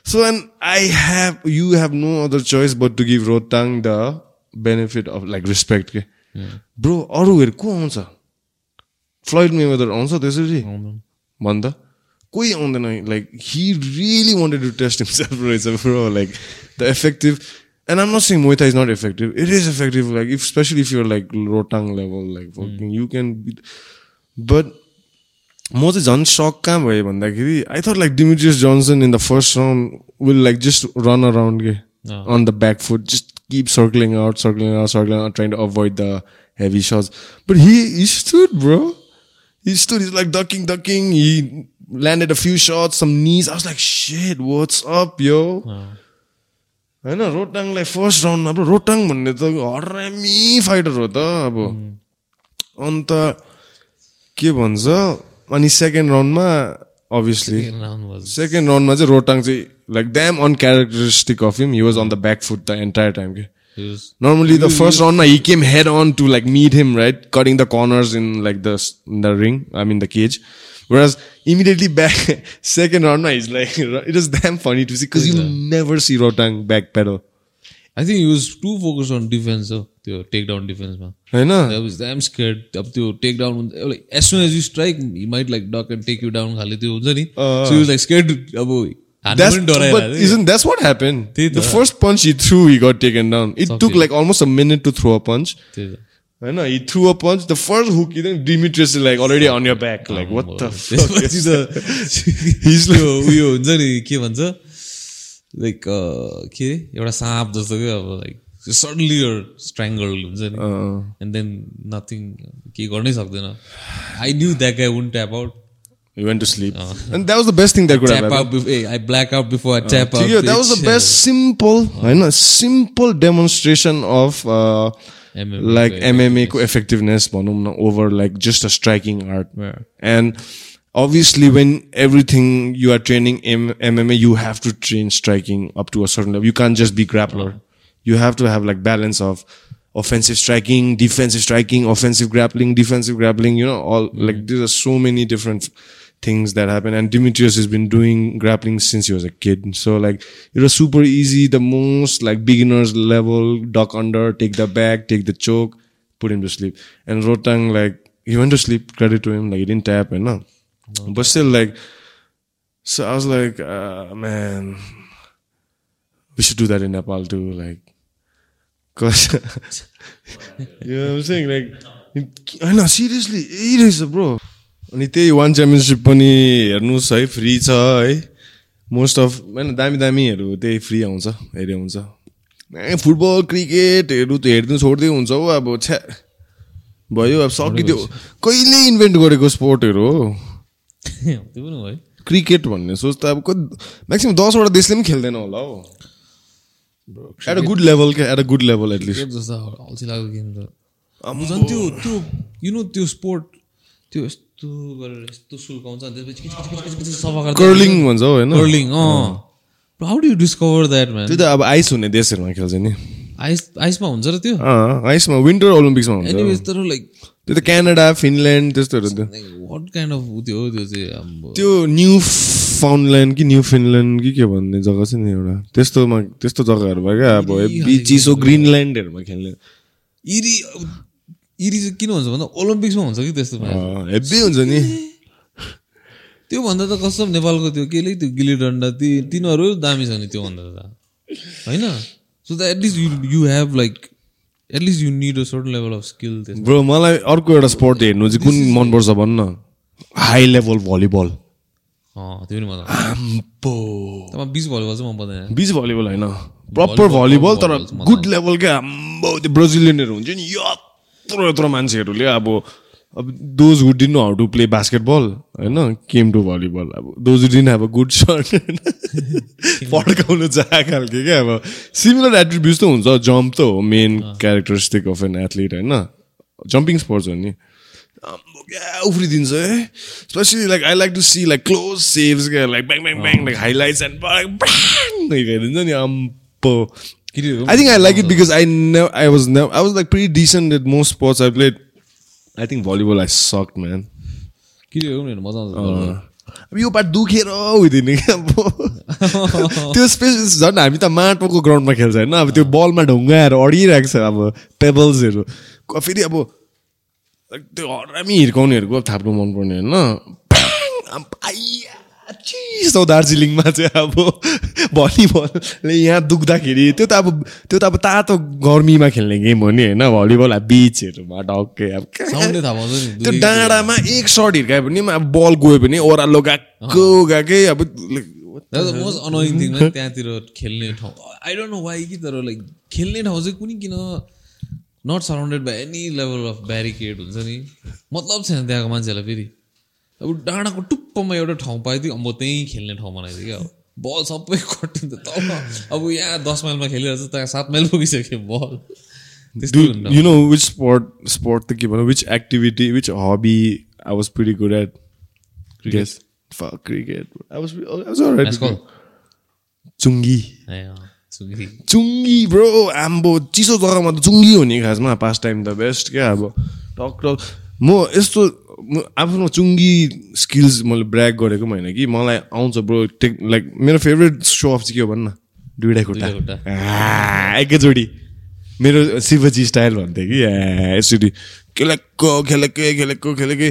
so and I have you have no other choice but to give Rotang the benefit of like respect के ब्रो अरूहरू को आउँछ? फ्लाइट मेवेदर आउँछ त्यसरी? भन् त कोही आउँदैन। Like he really wanted to test himself रहेछ bro like the effective and um not saying Muay Thai is not effective it is effective like if especially if your like Rodtang level like you can but म चाहिँ झन् सक कहाँ भएँ भन्दाखेरि I thought like Demetrious Johnson in the first round will like just run around के on the back foot, just keep circling out, circling out, circling out, trying to avoid the heavy shots. But he he stood, bro. He stood. He's like ducking, ducking. He landed a few shots, some knees. I was like, shit, what's up, yo? होइन रोटाङलाई फर्स्ट राउन्डमा अब रोटाङ भन्ने त हरामी फाइटर हो त अब अन्त के भन्छ अनि सेकेन्ड राउन्डमा अभियसली राउन्ड वाज सेकेन्ड राउन्डमा चाहिँ रोटाङ चाहिँ like damn uncharacteristic of him he was on the back foot the entire time के Normally, the first round, he came head on to like meet him, right? Cutting the corners in like the in the ring, I mean the cage. Whereas immediately back, second round, he's like, it is damn funny to see because you never see Rotang backpedal. I think used to focus on defence हो त्यो टेक डाउन डिफेन्समा होइन scared अब त्यो टेक डाउन हुन्छ like as soon as you strike he might like duck and take you down खाले त्यो हुन्छ नि सो लाइक स्केड अब That's but isn't that's what happened? The first punch he threw, he got taken down. It took like almost a minute to throw a punch. I know he threw a punch. The first hook, then Demetrius is like already on your back. Like what the fuck? He's त्यो उयो हुन्छ नि के भन्छ लाइक के अरे एउटा साँप जस्तो क्या अब like suddenly you're strangled uh-huh. and then nothing I knew that guy wouldn't tap out. You went to sleep. Uh, and that was the best thing that could tap happen out before, hey, I black out before I uh, tap out yeah, that was the best simple uh-huh. I know simple demonstration of uh, MMA like MMA effectiveness over like just a striking art. Yeah. and obviously when everything you are training in MMA you have to train striking up to a certain level. You can't just be grappler. You have to have like balance of offensive striking, defensive striking, offensive grappling, defensive grappling. You know, all like there are so many different things that happen. And Demetrius has been doing grappling since he was a kid. So like it was super easy, the most like beginners level, duck under, take the back, take the choke, put him to sleep. And Rotang like he went to sleep, credit to him, like he didn't tap and no. But still like so I was like, uh, man, we should do that in Nepal too, like cause you know what I'm saying? Like I know seriously, it is bro. अनि त्यही वान च्याम्पियनसिप पनि हेर्नुहोस् है फ्री छ है। मोस्ट अफ होइन दामी दामीहरू त्यही फ्री आउँछ हेरि आउँछ। ए फुटबल क्रिकेटहरू त हेरिदिनु छोड्दै हुन्छ हो अब छ्या भयो अब सकिदियो। कहिले इन्भेन्ट गरेको स्पोर्टहरू हो? क्रिकेट भन्ने सोच त अब कति म्याक्सिमम् दसवटा देशले पनि खेल्दैन होला हो। एट अ गुड लेभल क्या at a good level at least जस्तो अल्छी गेम त झन् त्यो त्यो यु नो त्यो स्पोर्ट त्यो यस्तो गरेर यस्तो सुल्काउँछ अनि त्यसपछि सफा कर्लिङ भन्छ हो होइन कर्लिङ अँ how do discover that man त्यो त अब आइस हुने देशहरूमा खेल्छ नि आइस आइसमा हुन्छ र त्यो आइसमा विन्टर ओलम्पिक्समा हुन्छ एनिवेज तर लाइक त्यो त क्यानाडा फिनल्यान्ड त्यस्तोहरू वाट काइन्ड अफ त्यो त्यो चाहिँ त्यो न्यू फाउन्डल्यान्ड कि न्यू फिनल्यान्ड कि के भन्ने जग्गा छ नि एउटा? त्यस्तोमा त्यस्तो जग्गाहरू भयो क्या अब चिसो ग्रिनल्यान्डहरूमा खेल्ने। इरी इरी चाहिँ किन हुन्छ भन्दा ओलम्पिक्समा हुन्छ कि त्यस्तो हेब्बी हुन्छ नि। त्योभन्दा त कसम नेपालको त्यो केले त्यो गिली डन्डा ती तिनीहरू दामी छ नि त्योभन्दा त। होइन? So the at least you you have like at least you need a certain level of skill bro मलाई अर्को एउटा स्पोर्ट हेर्नु चाहिँ कुन मनपर्छ भन्न? हाई लेभल भलिबल त्यो पनि मजा बिच भलिबल चाहिँ मन पर्दैन बिच भलिबल होइन। प्रपर भलिबल तर गुड लेभल क्या आम्बो त्यो ब्राजिलियनहरू हुन्छ नि यत्रो यत्रो मान्छेहरूले अब अब those would didn't how to play basketball होइन केम टु भलिबल अब दोज डिन अब गुड सर्ट होइन। पड्काउनु चाह खालके क्या अब सिमिलर एट्रिब्युट्स त हुन्छ जम्प त हो main characteristic of an athlete होइन। जम्पिङ स्पोर्ट्स हो नि। उफ्रिदिन्छ है especially like I like to see like close saves क्या like bang bang bang like highlights and bang हेरिदिन्छ नि अम्पो केटीहरूको I think I like it because I know I was never I was like pretty decent at most sports I played. I think volleyball I sucked man. केटीहरूको पनि हेर्नु मजा आउँछ अब यो पार्ट दुखेर हुँदैन क्या अब? त्यो स्पेस झन् हामी त माटोको ग्राउन्डमा खेल्छ होइन? अब त्यो बलमा ढुङ्गाहरू अडिरहेको छ अब पेबल्सहरू फेरि अब त्यो हरामी हिर्काउनेहरूको थाप्नु मनपर्ने होइन। आइया, चिसो दार्जिलिङमा चाहिँ अब। भलिबलले यहाँ दुख्दाखेरि त्यो त अब त्यो त अब तातो गर्मीमा खेल्ने गेम हो नि होइन? भलिबल अब बिचहरूमा डक्कै अब त्यो डाँडामा एक सर्ट हिर्कायो भने पनि अब बल गयो भने ओह्रालो गएको गएकै अब annoying thing त्यहाँतिर खेल्ने ठाउँ। आई डोन्ट नो वाइ कि तर लाइक खेल्ने ठाउँ चाहिँ कुनै किन not surrounded by any level of barricade हुन्छ नि? मतलब छैन त्यहाँको मान्छेहरूलाई फेरि। अब डाँडाको टुप्पोमा एउटा ठाउँ पाइदियो अब त्यहीँ खेल्ने ठाउँ बनाइदियो क्या। अब बल सबै कटिन्छ तल अब यहाँ दस माइलमा खेलिरहेको छ त्यहाँ सात माइल पुगिसक्यो बल। त्यस्तो Dude, हुन्छ। you know which sport sport the keep which activity which hobby I was pretty good at? Guess चुङ्गी। चुङ्गी ब्रो आम्बो चिसो जग्गामा त चुङ्गी हो नि खासमा पास टाइम द बेस्ट क्या अब। टक टक। म यस्तो आफ्नो चुङ्गी स्किल्स मैले ब्रेक गरेको पनि होइन कि मलाई आउँछ ब्रो टेक लाइक मेरो फेभरेट सो अफ चाहिँ के हो भन्न? दुइटै खुट्टा। एकैचोटि। मेरो शिवजी स्टाइल भन्थेँ कि यसरी। खेलेको खेलेकै खेलेको खेलेकै।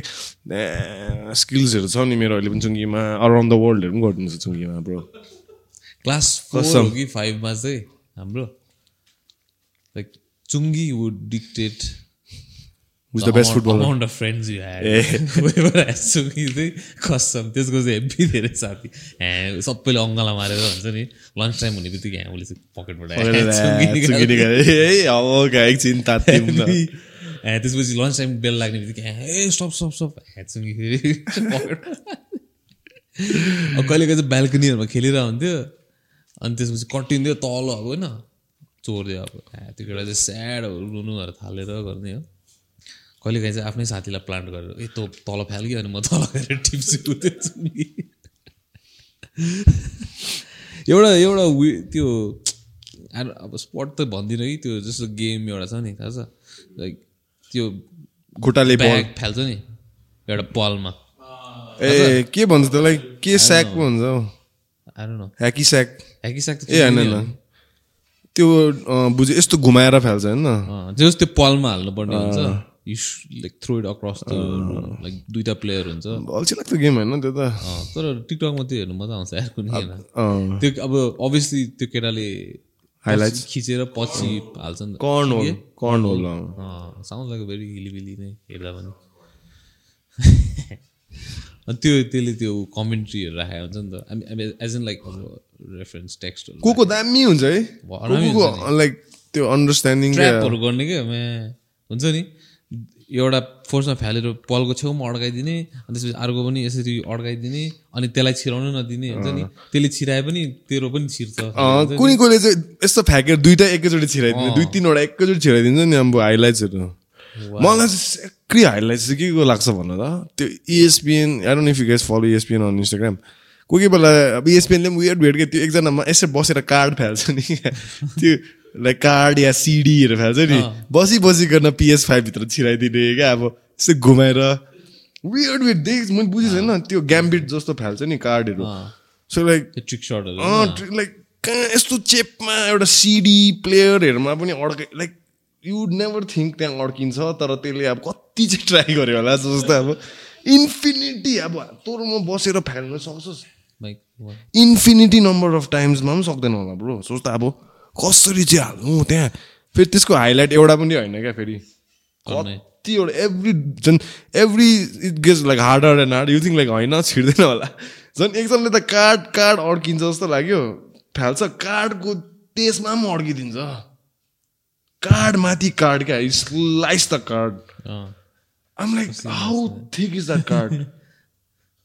स्किल्सहरू छ नि मेरो अहिले पनि चुङ्गीमा। अराउन्ड द वर्ल्डहरू पनि गरिदिन्छ चुङ्गीमा ब्रो क्लास फोर कि फाइभमा चाहिँ हाम्रो like चुङ्गी would dictate Who's the best footballer? Amount of friends you had चुङ्गी चाहिँ कसम त्यसको चाहिँ हेब्बी धेरै साथी। ह्या सबैले अङ्गला मारेर हुन्छ नि लन्च टाइम हुने बित्तिकै यहाँ उसले चाहिँ पकेटबाट ए ए त्यसपछि लन्च टाइम बेल लाग्ने बित्तिकै ए स्टप स्टप स्टप ह्या चुङ्गी फेरि कहिले कहिले चाहिँ ब्याल्कनीहरूमा खेलिरहेको हुन्थ्यो अनि त्यसपछि कटिन्थ्यो तल अब होइन चोरिदियो अब। त्यो केटा चाहिँ स्याडहरू रुनुहरू थालेर गर्ने हो। कहिले काहीँ चाहिँ आफ्नै साथीलाई प्लान्ट गरेर ए तँ तल फ्याल्क्यो अनि म तल गएर टिप्छु चुङ्गी एउटा एउटा त्यो अब स्पट त भन्दिनँ कि त्यो जस्तो गेम एउटा छ नि थाहा छ? लाइक त्यो खुट्टाले ब्याग फाल्छ नि एउटा पलमा। ए के भन्छ त्यसलाई? के स्याक पो भन्छ हौ। न ह्याकी स्याक ह्याकिसाक त ए होइन होइन। त्यो बुझ्यो यस्तो घुमाएर फाल्छ होइन? जस त्यो पलमा हाल्नुपर्ने हुन्छ। You like throw it across the like दुइटा प्लेयर हुन्छ। अल्छी लाग्दो गेम होइन त्यो त। तर टिकटकमा त्यो हेर्नु मजा आउँछ यार कुनै त्यो अब अभियसली त्यो केटाले? पछि खिचेर पछि हाल्छ नि corn hole? Corn hole. Sound like very hillbilly नै हेर्दा पनि। अनि त्यो त्यसले त्यो कमेन्ट्रीहरू राखेको हुन्छ नि त। एज एन लाइक रेफरेन्स टेक्स्टहरू को को दामी हुन्छ है? को लाइक त्यो अन्डरस्ट्यान्डिङ ट्र्यापहरू गर्ने क्या हुन्छ नि? एउटा फोर्समा फ्यालेर पलको छेउमा अड्काइदिने अनि त्यसपछि अर्को पनि यसरी अड्काइदिने अनि त्यसलाई छिराउनु नदिने हुन्छ नि? त्यसले छिराए पनि तेरो पनि छिर्छ। कुनै कोले चाहिँ यस्तो फ्याकेर दुइटा एकैचोटि छिराइदिन्छ दुई तिनवटा एकैचोटि छिराइदिन्छ नि अब हाइलाइट्सहरू मलाई चाहिँ सेक्री हाइलाइट्स चाहिँ के को लाग्छ भन त? त्यो ESPN I don't if you guys follow ESPN on Instagram कोही कोही बेला अब E इएसपिएनले पनि वेट के त्यो एकजनामा यसरी बसेर कार्ड फाल्छ नि। त्यो लाइक कार्ड या सिडीहरू फाल्छ नि। बसी बसिकन पिएस फाइभभित्र छिराइदिने क्या अब यस्तो घुमाएर। वेट वेट देख मैले बुझेको छैन त्यो ग्याम्बिट जस्तो फाल्छ नि कार्डहरू सो लाइक ट्रिक सर्टहरू लाइक कहाँ यस्तो चेपमा एउटा सिडी प्लेयरहरूमा पनि अड्काइ लाइक यु नेभर थिङ्क त्यहाँ अड्किन्छ तर त्यसले अब कति चाहिँ ट्राई गर्यो होला जस्तो अब। इन्फिनिटी अब तोरमा बसेर फाल्न सक्छस्। इन्फिनिटी नम्बर अफ टाइम्समा पनि सक्दैन होला ब्रो। सोच त अब कसरी चाहिँ हाल्नु त्यहाँ? फेरि त्यसको हाइलाइट एउटा पनि होइन क्या फेरि। कतिवटा एभ्री झन् every it gets like harder and hard you think like होइन छिर्दैन होला। झन् एकजनाले त कार्ड कार्ड अड्किन्छ जस्तो लाग्यो। फाल्छ कार्डको त्यसमा पनि अड्किदिन्छ। कार्ड माथि कार्ड क्या slice the card I'm like, how thick is that card?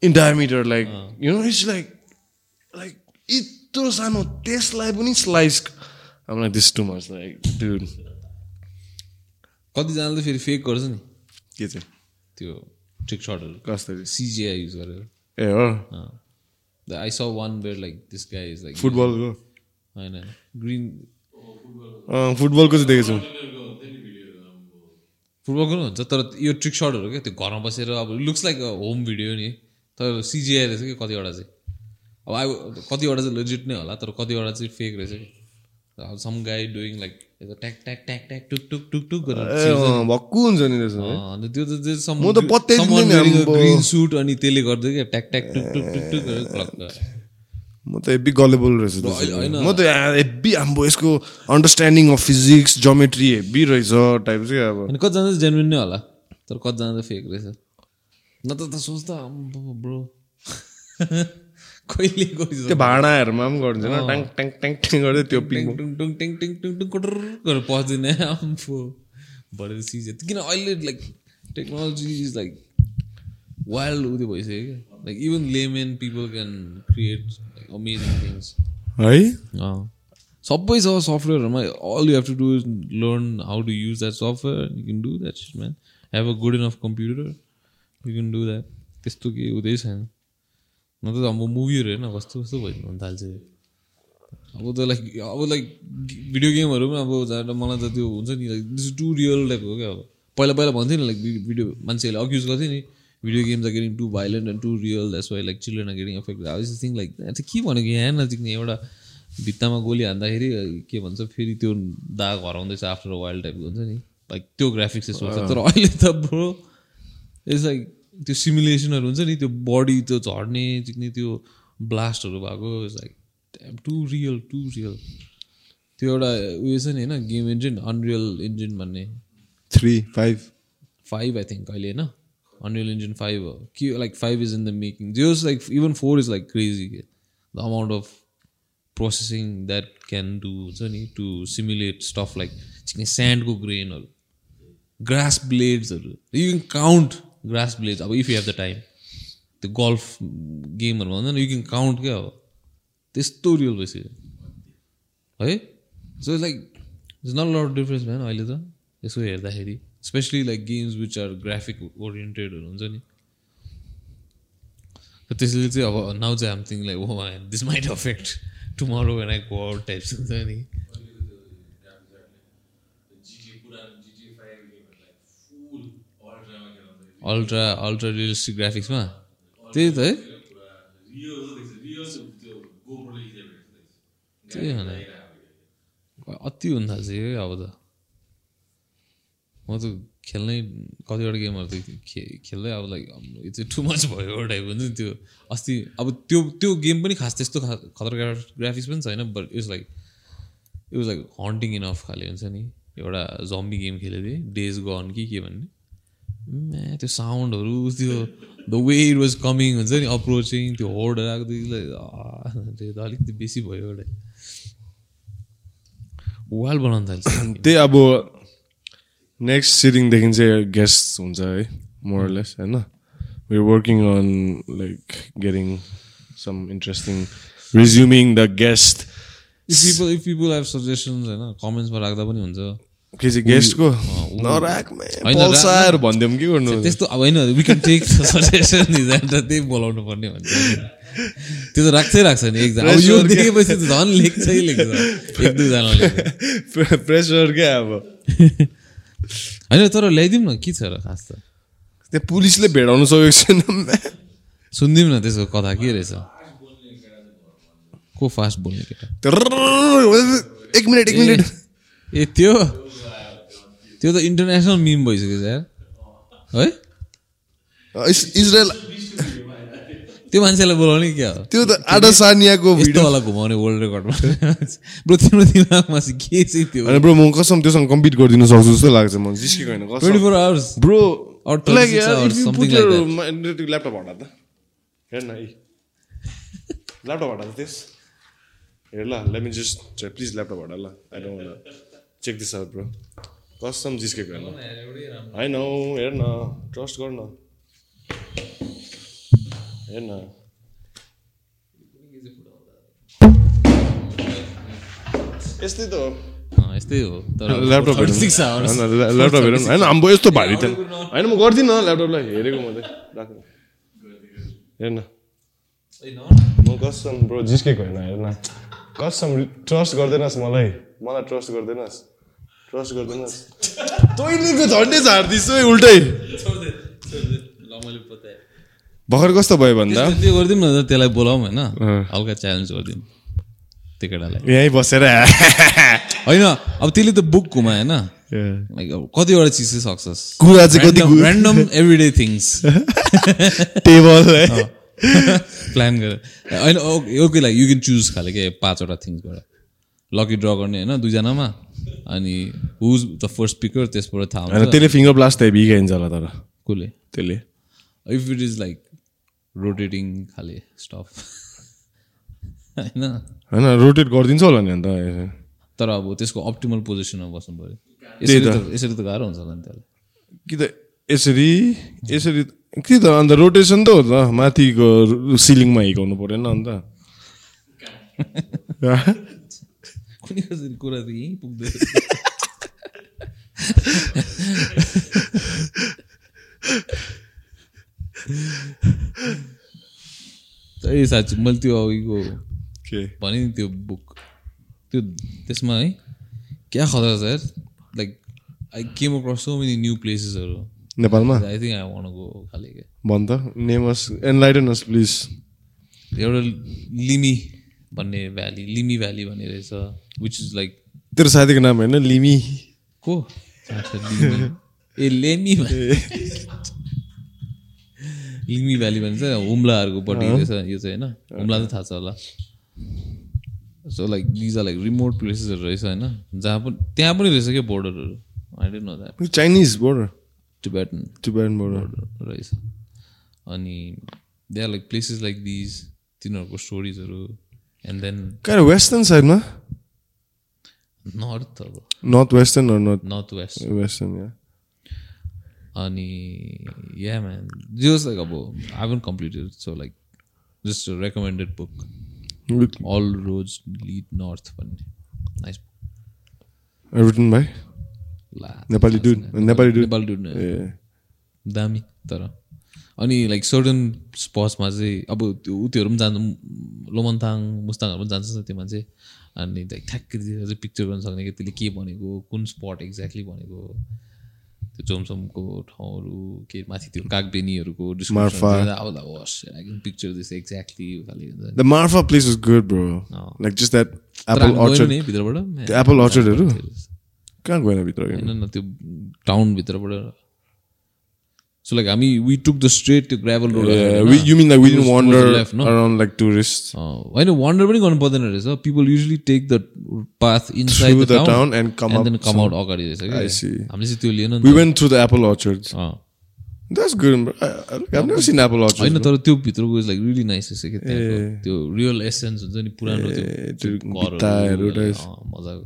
In diameter? Like, you know, it's like, like, यत्रो सानो त्यसलाई पनि slice I'm like, this is too much. Like, dude, कतिजनाले फेरि फेक गर्छ नि? के चाहिँ? त्यो ट्रिक सर्टहरू कसरी? सिजिआई युज गरेर। ए हो। I saw one where like this guy is like फुटबलको होइन। ग्रिन फुटबलको चाहिँ देखेको छु फुटबलको पनि हुन्छ तर यो ट्रिक सर्टहरू क्या त्यो घरमा बसेर अब लुक्स लाइक होम भिडियो नि। तर सिजिआई रहेछ कि कतिवटा चाहिँ? अब आई कतिवटा चाहिँ लेजिट नै होला तर कतिवटा चाहिँ फेक रहेछ कि? सम गाई डुइङ लाइक ट्याक ट्याक ट्याक ट्याक टुक टुक टुक टुक भक्कु हुन्छ नि अन्त त्यो त नि। ग्रिन सुट अनि त्यसले गर्दै क्या ट्याक ट्याक टुक टुक टुक टुक म त हेब्बी गलेबल रहेछ। म त हेब्बी हाम्रो यसको understanding of physics geometry heavy रहेछ टाइप चाहिँ अब। कतिजना चाहिँ जेन्युन नै होला तर कतिजना चाहिँ फेक रहेछ। न त त सोच्दा ब्रो। कहिले त्यो भाँडाहरूमा पनि गरिन्छ न ट्याङ ट्याङ ट्याङ ट्याङ गर्दै त्यो पिङ। टुङ टुङ टिङ टिङ टिङ टुङ कुटर गरेर पस्दिनँ। आम्फो भरे सिज किन अहिले like technology is like wild उयो भइसक्यो क्या। Like even layman people can create amazing things है सबै छ सफ्टवेयरहरूमा all you have to do is learn how to use that software you can do that shit man have a good enough computer you can do that त्यस्तो केही हुँदै छैन न त अब मुभीहरू हेर्न कस्तो कस्तो भइदिनु थाल्छ अब त लाइक अब लाइक भिडियो गेमहरू पनि अब मलाई त त्यो हुन्छ नि like this too real type हो क्या अब पहिला पहिला भन्थ्यो नि लाइक भिडियो मान्छेहरूले अक्युज गर्थ्यो नि video games are getting too violent and too real that's why like children are getting affect I think like त्यो के भनेको यहाँ नजिक्ने एउटा भित्तामा गोली हान्दाखेरि के भन्छ फेरि त्यो दाग हराउँदैछ आफ्टर वाइल्ड टाइपको हुन्छ नि। लाइक त्यो ग्राफिक्स यस्तो हुन्छ तर अहिले त ब्रो इट्स लाइक त्यो सिमुलेसनहरू हुन्छ नि त्यो बडी त्यो झर्ने चिक्ने त्यो ब्लास्टहरू भएको it's like too real too real त्यो एउटा उयो छ नि होइन गेम इन्जिन अनरियल इन्जिन भन्ने। Three five five I think अहिले होइन? अनरियल इन्जिन फाइभ हो के like five is in the making जोस् like even four is like crazy के the amount of processing that can do हुन्छ नि to simulate stuff like चिक्ने स्यान्डको ग्रेनहरू grass ब्लेड्सहरू you can count grass blades अब if you have the time त्यो गल्फ गेमहरू भन्छ नि यु क्यान काउन्ट क्या अब त्यस्तो रियल भइसक्यो है so like it's not lot difference भएन अहिले त यसो हेर्दाखेरि especially like games which are graphic ओरिएन्टेडहरू हुन्छ नि. त्यसले चाहिँ अब नाउ चाहिँ हाम thing like oh this might affect tomorrow when I go out types हुन्छ नि. अल्ट्रा अल्ट्रा रियलिस्टिक ग्राफिक्समा त्यही त है? त्यही हो अति हुन थाल्छ है अब त। म त खेल्नै कतिवटा गेमहरू त खे- खेल्दै अब लाइक चाहिँ टु मच भयो टाइप हुन्छ नि त्यो। अस्ति अब त्यो त्यो गेम पनि खास त्यस्तो खा खतरा ग्राफिक्स पनि छैन but it's like it was like haunting enough खाले हुन्छ नि। एउटा जम्बी गेम खेलेको थिएँ डेज गन कि के भन्ने। त्यो साउन्डहरू त्यो the way it was coming हुन्छ नि अप्रोचिङ त्यो होड आएको त्यो त अलिकति बेसी भयो एउटा। वाल बनाउनु थाल्छ। त्यही अब नेक्स्ट सिटिङदेखि चाहिँ गेस्ट हुन्छ है मोरलेस होइन? We're working on like getting some interesting resuming the guest. If people if people have suggestions होइन कमेन्ट्समा राख्दा पनि हुन्छ। के चाहिँ गेस्टको ऊ- नराख होइन, पल्साहरू भनिदिउँ के गर्नु? त्यस्तो अब होइन वी क्यान टेक सजेसन त्यही बोलाउनु पर्ने भन्छ त्यो त राख्छै राख्छ नि एकजना यो। देखेपछि त झन् लेख्छै लेख्छ। एक दुईजनाले। प्रेसर क्या अब? होइन तर ल्याइदिउँ न के छ र खास त त्यहाँ पुलिसले भेडाउनु सकेको छैन। सुनिदिउँ न त्यसको कथा के रहेछ? को फास्ट बोल्ने केटा? एक मिनट एक मिनट। ए त्यो? त्यो त इन्टरनेसनल मिम भइसक्यो यार। है? इजरायल त्यो मान्छेलाई बोलाउने क्या हो? त्यो त आडासानियाको यस्तो भिडियो। वाला घुमाउने वर्ल्ड रेकर्डमा ब्रो तिम्रो दिमागमा चाहिँ के चाहिँ त्यो? होइन ब्रो म कसम त्योसँग कम्पिट गरिदिन सक्छु जस्तो लाग्छ म जिस्केको होइन twenty four hours bro Or like 36 यार, hours, if you something put like your that. mind- laptop हटा त हेर न ल्यापटप हटा त त्यस हेर ल let me just please laptop हटा ल I don't check this out bro कसम जिस्केको होइन होइन हेर न ट्रस्ट गर न यस्तै त हो अँ, यस्तै हो तर ल्यापटप हेरौँ 36 hours. होइन, ल्या- ल्यापटप हेरौँ होइन हाम्रो यस्तो भारी त होइन म गर्दिनँ ल्यापटपलाई हेरेको मात्रै राख्नु हेर न म कसम ब्रो जिस्केको होइन हेर न कसम ट्रस्ट गर्दैनस् मलाई मलाई ट्रस्ट गर्दैनस् ट्रस्ट गर्दैनस् तैँलेको झन्डै झार्दिस् है उल्टै भर्खर कस्तो भयो भन्दा? त्यो गरिदिउँ न त्यसलाई बोलाउँ होइन। हल्का च्यालेन्ज गरिदिउँ। त्यो केटालाई यहीँ बसेर। होइन अब त्यसले त बुक घुमा होइन। कतिवटा चिज चाहिँ सक्छस् कुरा चाहिँ कति random everyday things table plan गरेर। होइन okay like you can choose खाले के पाँचवटा थिङ्सबाट लकी ड्र गर्ने होइन दुईजनामा। अनि हुज द फर्स्ट स्पिकर त्यसबाट थाहा हुन्छ। त्यसले फिङ्गर ब्लास्ट त बिगाइन्छ होला तर। कसले? त्यसले। If it is like rotating खाले स्टफ होइन? होइन रोटेट गरिदिन्छ होला नि अन्त तर अब त्यसको अप्टिमल पोजिसनमा बस्नु पऱ्यो। यसरी त गाह्रो हुन्छ होला नि त्यसलाई। कि त यसरी यसरी के त अन्त रोटेसन त हो त माथिको सिलिङमा हिर्काउनु परेन अन्त। कुनै कसरी कुरा त यहीँ पुग्दैन ए साँच्ची मैले त्यो अघिको के भने नि त्यो बुक त्यो त्यसमा है क्या खतरा छ यार like I came across so many new प्लेसेसहरू नेपालमा I think I want go खाले क्या भन् त नेमस एनलाइटन अस प्लिज एउटा लिमी भन्ने भ्याली लिमी भ्याली भन्ने रहेछ विच इज लाइक तेरो साथीको नाम होइन लिमी को ए लेमी लिमी भ्याली भन्छ हुम्लाहरूको पट्टि रहेछ यो चाहिँ होइन। हुम्ला त थाहा छ होला। So like these are like remote प्लेसेसहरू रहेछ होइन। जहाँ पनि त्यहाँ पनि रहेछ क्या बोर्डरहरू I don't know that Chinese border Tibetan Tibetan border रहेछ। अनि they are like places like these तिनीहरूको स्टोरिजहरू एन्ड देन कहाँ वेस्टर्न साइडमा नर्थ अब। North western north north west western अनि या म्यान जस लाइक अब I won't completed so like just recommended book all roads lead north भन्ने नाइस रिटन भाइ नेपाली दुड नेपाली दुड नेपाली ए दामी तर अनि लाइक सर्टन स्पट्समा चाहिँ अब त्यो त्योहरू पनि जान्छ लोमन्थाङ मुस्ताङहरू पनि जान्छ त्यो मान्छे अनि लाइक ठ्याक्कै चाहिँ पिक्चर गर्न सक्ने कि त्यसले के भनेको कुन स्पट एक्ज्याक्टली भनेको त्यो चोमसमको ठाउँहरू के माथि त्यो कागबेनीहरूको। Picture this exactly. The Marpha place is good bro like just that apple orchard भित्रबाट? एप्पल अर्चर्डहरू कहाँ गएन भित्र होइन त्यो टाउनभित्रबाट सो लाइक हामी वी टुक द स्ट्रेट त्यो gravel road you mean like within wonder left, no? Around like tourist होइन वन्डर पनि गर्नु पर्दैन रहेछ people usually take the path inside Through the the town town and come and up then come out अगाडि रहेछ I क्या see. हामीले चाहिँ त्यो लिएन नि We त। went through the apple orchards. अँ। That's good, bro. I, I, I've never seen apple orchards. होइन तर त्यो भित्रको लाइक रियली नाइस रहेछ क्या त्यहाँको त्यो रियल एसेन्स हुन्छ नि पुरानो त्यो त्यो घरहरू, भित्ताहरू रहेछ। अँ, मजाको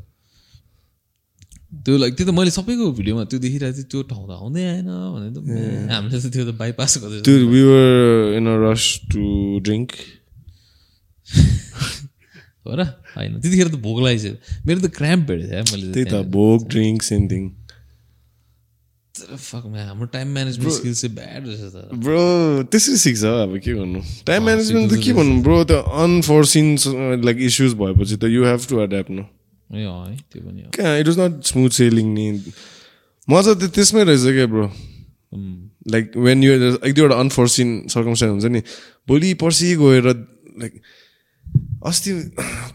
त्यो लाइक त्यो त मैले सबैको भिडियोमा त्यो देखिरहेको थिएँ त्यो ठाउँ त आउँदै आएन भने त म्या, हामीले त त्यो त bypass a rush to drink. हो र? होइन त्यतिखेर त भोक लागेको मेरो त क्राम्प भेटेको थियो मैले त्यही त भोग ड्रिङ्क सेम थिङ हाम्रो टाइम म्यानेजमेन्ट स्किल चाहिँ ब्याड रहेछ त। ब्रो त्यसरी सिक्छ अब के गर्नु टाइम म्यानेजमेन्ट त के भन्नु? ब्रो त्यो अनफोर्सिन लाइक इस्युज भएपछि त you have to adapt no ए है त्यो पनि it was not smooth sailing नि मजा त त्यसमै रहेछ क्या ब्रो लाइक वेन यु एक दुईवटा अनफोर्सिन सर्कमस्टान्स हुन्छ नि। भोलि पर्सि गएर लाइक अस्ति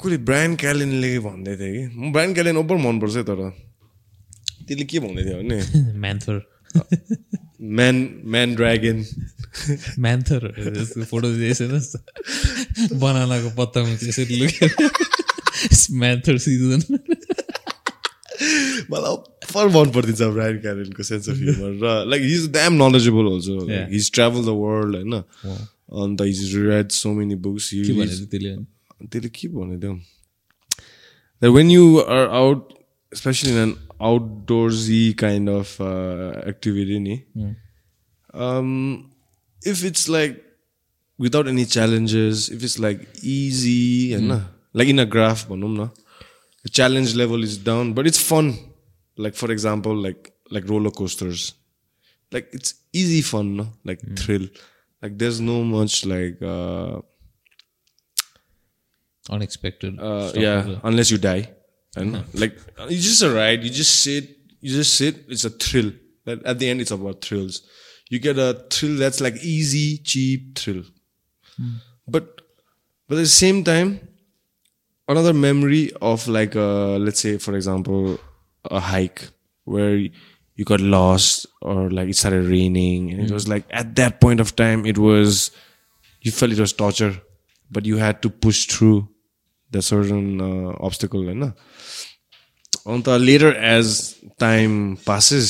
कसले ब्रान्ड क्यालेनले भन्दै थियो कि? म ब्रान्ड क्यालेन ओभर मनपर्छ है तर। त्यसले के भन्दै थियो भने? म्यान्थर म्यान म्यान ड्रागन म्यान्थर फोटो बनानाको पत्तामा त्यसरी लुकेर म्यान्थर सिजन मलाई अप्पर मन परिदिन्छ ब्रान्ड क्यालेनको सेन्स अफ ह्युमर र like his damn knowledgeable also Yeah. His travel the world होइन अन्त his read so many books के भनेर त्यसले त्यसले के भनेको थियो when you are out especially in an outdoorsy kind of uh, activity ni, um, if it's like without any challenges if it's like easy and like in a graph na, the challenge level is down but it's fun. Like for example like like roller coasters. Like it's easy fun no? like thrill. Like there's no much like uh, Unexpected. uh, yeah like unless you die. And like you just a ride. You just sit. You just sit. It's a thrill. But at the end it's about thrills. You get a thrill that's like easy cheap thrill. But but at the same time another memory of like uh let's say for example a hike where you got lost or like it started raining and it was like at that point of time it was you felt it was torture but you had to push through the certain uh, obstacle होइन अन्त later as time passes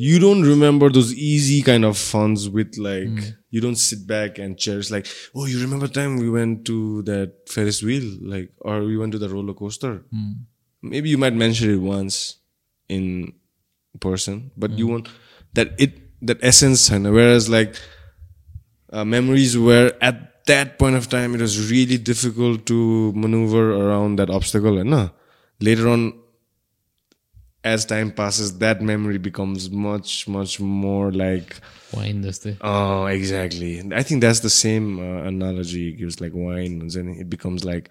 you don't remember those easy kind of funs with like mm. you don't sit back and cherish like oh you remember time we went to that ferris wheel like or we went to the roller coaster? Mm. Maybe you might mention it once in person but you mm. want that it that essence and whereas like uh, memories where at that point of time it was really difficult to maneuver around that obstacle and later on as time passes, that memory becomes much, much more like wine. Oh, exactly. I think that's the same uh, analogy It gives, like wine, and then it becomes like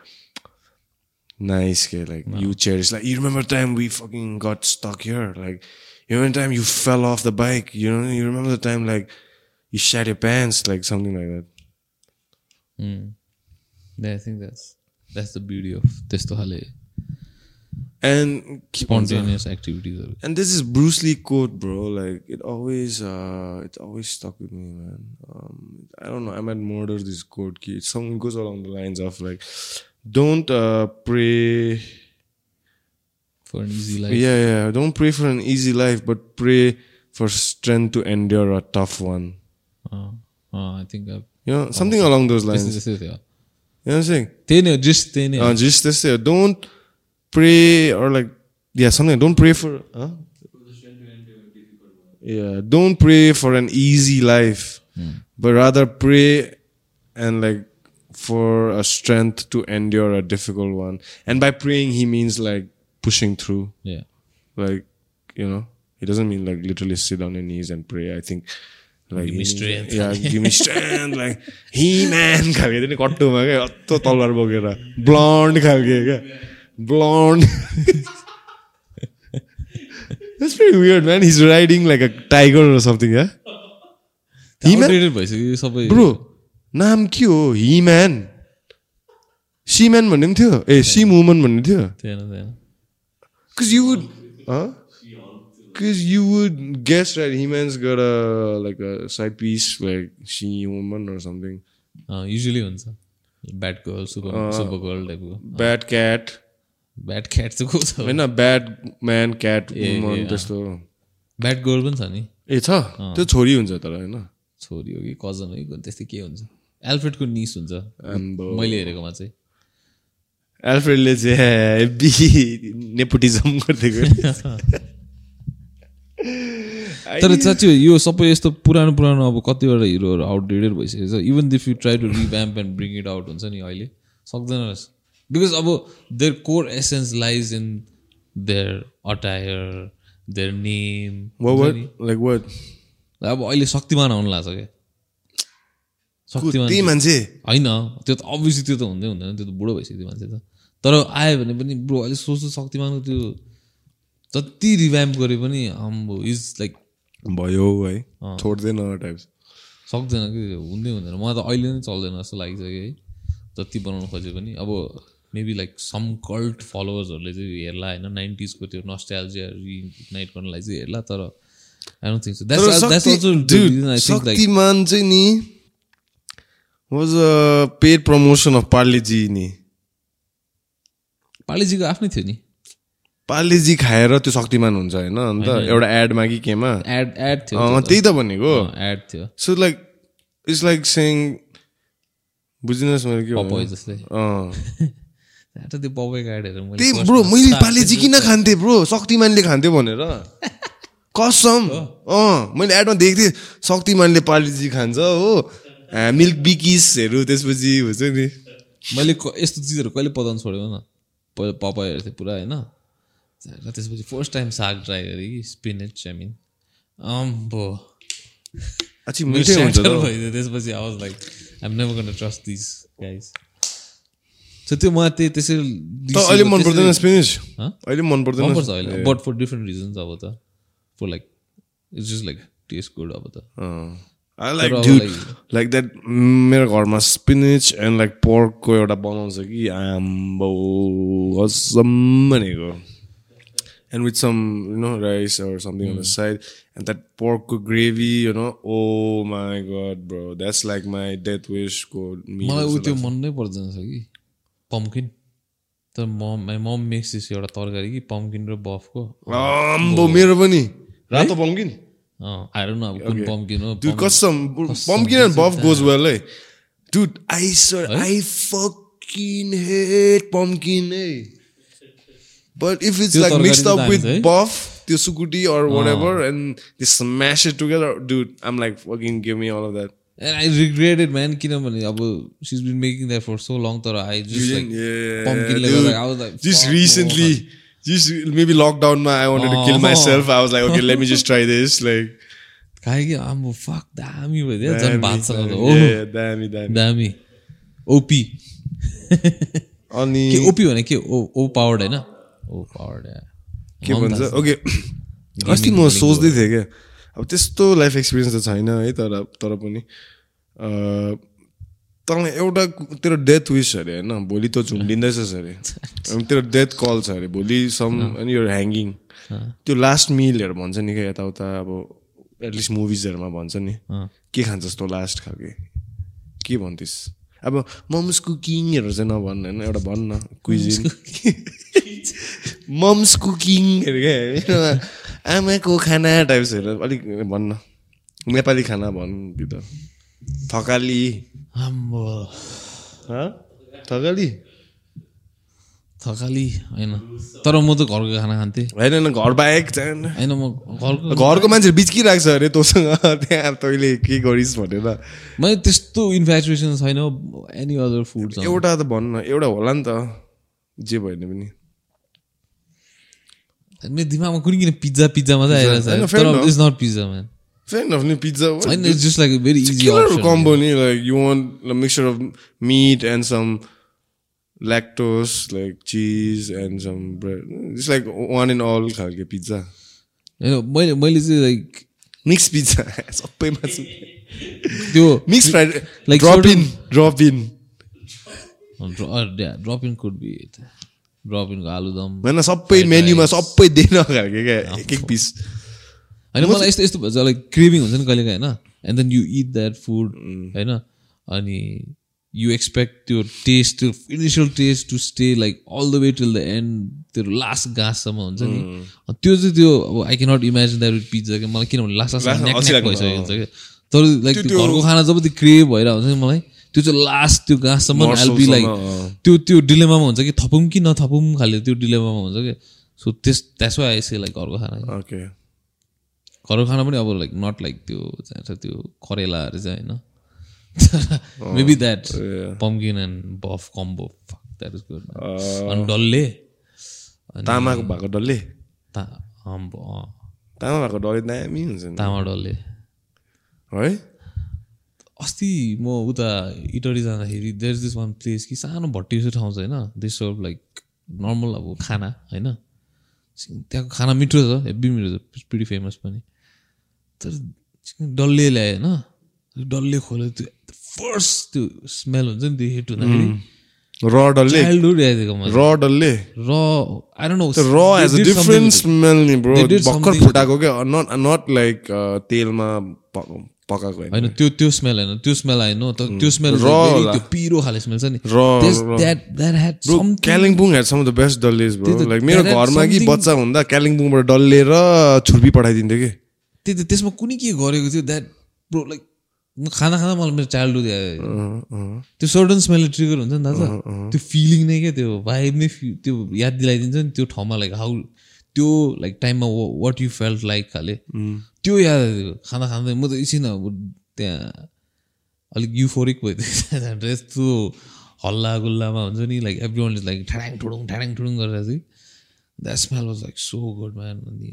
nice. Okay? Like you cherish. Like you remember the time we fucking got stuck here. Like you remember the time you fell off the bike. You know, you remember the time like you shat your pants, like something like that. Mm. Yeah, I think that's that's the beauty of Testohale and spontaneous activities and this is bruce lee quote bro. Like it always uh it always stuck with me man. Um i don't know. I might murder this quote. Key something goes along the lines of like don't uh pray for an easy life. Yeah yeah. Don't pray for an easy life but pray for strength to endure a tough one. Uh, uh i think I've, you know uh, something along those lines this is, this is, yeah. you know what i'm saying? Just uh, just don't pray or like, yeah, something. Don't pray for. Huh? Yeah, don't pray for an easy life, but rather pray and like for a strength to endure a difficult one. And by praying, he means like pushing through. Yeah. Like, you know, he doesn't mean like literally sit on your knees and pray. I think like Give me he means- strength. Yeah, give me strength. like he man खालके त्यो नि कट्टुमा क्या हत्तो तलवार बोकेर ब्लन्ड खालके क्या blond That's pretty weird, man. He's riding like a tiger or something, yeah? He-Man? Bro नाम के हो म्यान भन्ने पनि थियो ए सी वुमन भन्ने थियो Because you would, huh? Because you would guess right, He Man's got a like a side piece like she woman or something. Usually हुन्छ bad girl super super girl टाइपको Bad cat, ब्याड क्याट चाहिँ को छ? होइन ए, woman अँ। त्यस्तो। ब्याड गर्ल पनि छ नि? ए छ। त्यो छोरी हुन्छ तर होइन। छोरी हो कि कजन हो कि त्यस्तै के हुन्छ? एल्फ्रेडको निस हुन्छ। मैले हेरेकोमा चाहिँ। एल्फ्रेडले चाहिँ हेभी नेपोटिजम गरिदिएको तर साँच्ची हो, यो सबै यस्तो पुरानो पुरानो अब कतिवटा हिरोहरू आउटडेटेड भइसकेको छ। Even if you try to revamp and bring it out हुन्छ नि अहिले सक्दैन रहेछ। बिकज अब their core essence lies in their attire their name like what? अब अहिले शक्तिमान आउनु लाग्छ क्या? शक्तिमान मान्छे। होइन त्यो त अभियसली त्यो त हुँदै हुँदैन त्यो त बुढो भइसक्यो त्यो मान्छे त। तर आयो भने पनि ब्रो अहिले सोच्छु शक्तिमानको त्यो जति रिभ्याम्प गरे पनि आम्बो इज लाइक भयो है छोड्दैन टाइप्स सक्दैन कि हुँदै हुँदैन। मलाई त अहिले नै चल्दैन जस्तो लागिसक्यो है जति बनाउनु खोजे पनि। अब मेबी लाइक सम कल्ट फलोवर्सहरूले चाहिँ हेर्ला होइन? नाइन्टिजको त्यो नस्ट्याल्जिया रिनाइट गर्नलाई चाहिँ हेर्ला तर I don't think so that's also Shaktimaan चाहिँ नि was a paid promotion of Parle G नि। पालिजीको आफ्नै थियो नि। पार्लेजी खाएर त्यो शक्तिमान हुन्छ होइन? अन्त एउटा एडमा कि केमा। एड एड थियो त्यही त भनेको। एड थियो। So like it's like saying बुझिनुहोस् मैले के? जस्तै। त्यो पपै गाडीहरू मैले त्यही ब्रो मैले दिन किन खान्थेँ ब्रो शक्तिमानले खान्थ्यो भनेर। कसम। अँ मैले एडमा देखेको थिएँ शक्तिमानले पालेजी खान्छ हो। मिल्क बिकिसहरू त्यसपछि हुन्छ नि। मैले यस्तो चिजहरू कहिले पताउनु छोडेको न पहिला पपाइहरू थियो पुरा होइन। त्यसपछि फर्स्ट टाइम साग ट्राई गरेँ कि स्पिनेच आई मिन अम्बो त्यसपछि I was like I'm never गर्न ट्रस्ट दिस गाइज त्यो मलाई त्यही त्यसरी अहिले मन पर्दैन Huh? अहिले मन पर्दैन। मनपर्छ अहिले। बट फर डिफ्रेन्ट रिजन्स अब त। For like it's just like taste good अब त। आई लाइक लाइक द्याट मेरो घरमा स्पिनिच एन्ड लाइक पर्कको एउटा बनाउँछ कि आम्बो असम भनेको। And with some you know rice or something on the side and that पर्कको gravy you know oh my god bro that's like my death विसको मलाई ऊ त्यो मन नै पर्दैन छ कि। पम्किन तर mom my mom makes this एउटा तरकारी कि पम्किन र बफको आम्बो मेरो पनि रातो पम्किन आएर न अब कुन पम्किन हो Dude, custom. Pumpkin and buff goes well, eh? Dude, I swear, I fucking hate pumpkin, eh? But if it's त्यो है? buff, the sukuti or whatever, and they smash it together, dude, I'm like, fucking I regret it, man. किनभने अब she's been making that for so long तर I just like yeah, pumpkin ले dude. गर्दा I was like just fuck, recently, just maybe lockdown, ma, I wanted to kill Oh. myself. I was like, okay, let me just try this. Like, खायो कि आम्बो फक दामी भइदियो झन् damn, भातसँग त damn, ओहो yeah, damn, damn. दामी ओपी अनि ओपी भने के ओ ओ पावर्ड होइन ओ पावर्ड के भन्छ ओके अस्ति म सोच्दै थिएँ क्या अब त्यस्तो लाइफ एक्सपिरियन्स त छैन है तर तर पनि तँलाई एउटा तेरो डेथ विस अरे होइन? भोलि त झुम्डिँदैछस् अरे। अनि तेरो डेथ कल छ अरे भोलि सम अनि यो ह्याङ्गिङ त्यो लास्ट मिलहरू भन्छ नि क्या यताउता अब एटलिस्ट मुभिजहरूमा भन्छ नि। के खान्छस् तँ लास्ट खालके? के भन्थिस् अब मम्स कुकिङहरू चाहिँ नभन् होइन? एउटा भन् न क्विजिन मम्स कुकिङहरू क्या। आमाको खाना टाइप्सहरू अलिक भन्न। नेपाली खाना भन् कि त थकाली। आम्बो? थकाली? थकाली होइन। तर म त घरको खाना खान्थेँ। होइन होइन घर बाहेक चाहिँ होइन म घरको घरको मान्छेहरू बिच्किरहेको छ अरे तँसँग। त्यहाँ तैँले के गरिस् भनेर। मैले त्यस्तो इन्फ्याचुएसन छैन। एनी अदर फुड एउटा त भन्न एउटा होला नि त। जे भयो भने पनि। मेरो दिमागमा कुनै किन पिज्जा पिज्जा मात्रै आइरहेछ fair तर enough. It's not pizza man fair enough नि पिज्जा होइन it's just like very easy killer option combo like you want a mixture of meat and some lactose like cheese and some bread it's like one in all खालके pizza होइन मैले मैले चाहिँ लाइक mixed pizza सबैमा त्यो mixed fried Like drop in drop in drop in could be drop इनको आलुदम होइन सबै मेन्युमा सबै दिन खालके क्या एक एक पिस होइन मलाई यस्तो यस्तो भन्छ लाइक क्रेभिङ हुन्छ नि कहिले काहीँ होइन and then you eat that food होइन अनि यु एक्सपेक्ट त्यो टेस्ट त्यो initial taste to stay like all the way till the end त्यो लास्ट गाँससम्म हुन्छ नि त्यो चाहिँ त्यो अब I cannot imagine that with pizza कि मलाई किनभने लास्ट लाग्नु, भइसकेको हुन्छ कि तर लाइक घरको खाना जब त्यो क्रेभ भइरहेको हुन्छ नि मलाई त्यो चाहिँ लास्ट त्यो गाँससम्म आइल बी लाइक। त्यो त्यो डिलेमामा हुन्छ कि थपौँ कि नथपौँ खाले त्यो डिलेमामा हुन्छ कि? सो त्यस वाइ आइसे लाइक घरको खाना ओके घरको खाना पनि अब लाइक नट लाइक त्यो चाहिन्छ त्यो करेलाहरू चाहिँ होइन? Maybe that pumpkin and buff combo that is good अनि डल्ले? तामाको भएको डल्ले? तामा भएको डल्ले दामी हुन्छ तामा डल्ले। है? अस्ति म उता इटरी जाँदाखेरि there is this one place कि सानो भट्टी जस्तो ठाउँ छ होइन। दे सर्भ लाइक नर्मल अब खाना होइन? त्यहाँको खाना मिठो छ हेब्बी मिठो छ पिडी फेमस पनि। तर डल्ले ल्यायो होइन? डल्ले खोल्यो त्यो फर्स्ट त्यो स्मेल हुन्छ नि त्यो हिट हुँदाखेरि। र डल्ले? चाइल्डहुड र डल्ले? र आई डोन्ट नो र एज अ डिफरेन्ट स्मेल नि ब्रो भर्खर फुटाएको क्या? नट नट लाइक तेलमा पकाएको होइन। होइन त्यो त्यो स्मेल होइन। त्यो स्मेल तर त्यो स्मेल। त्यो पिरो खाले स्मेल छ नि। Kalimpong had some the best त, लाइक मेरो घरमा कि बच्चा हुँदा कालिम्पोङबाट डल्ले र छुर्पी पठाइदिन्थ्यो कि। त्यही त त्यसमा कुनै के गरेको थियो? द्याट ब्रो लाइक खाना खाँदा मलाई मेरो चाइल्डहुड। त्यो सर्टन स्मेलले ट्रिगर हुन्छ नि दाजु त्यो फिलिङ नै क्या त्यो भाइब नै त्यो याद दिलाइदिन्छ नि त्यो ठाउँमा लाइक हाउ त्यो लाइक टाइममा वाट यु फेल्ट लाइक खाले। त्यो याद आयो। खाना खाँदै म त एकछिन अब त्यहाँ अलिक युफोरिक भइदिएको यस्तो हल्ला गुल्लामा हुन्छ नि like every one is like ठ्याङ ठुडुङ ठ्याङ ठुडुङ गरेर चाहिँ that smell was like so good man अनि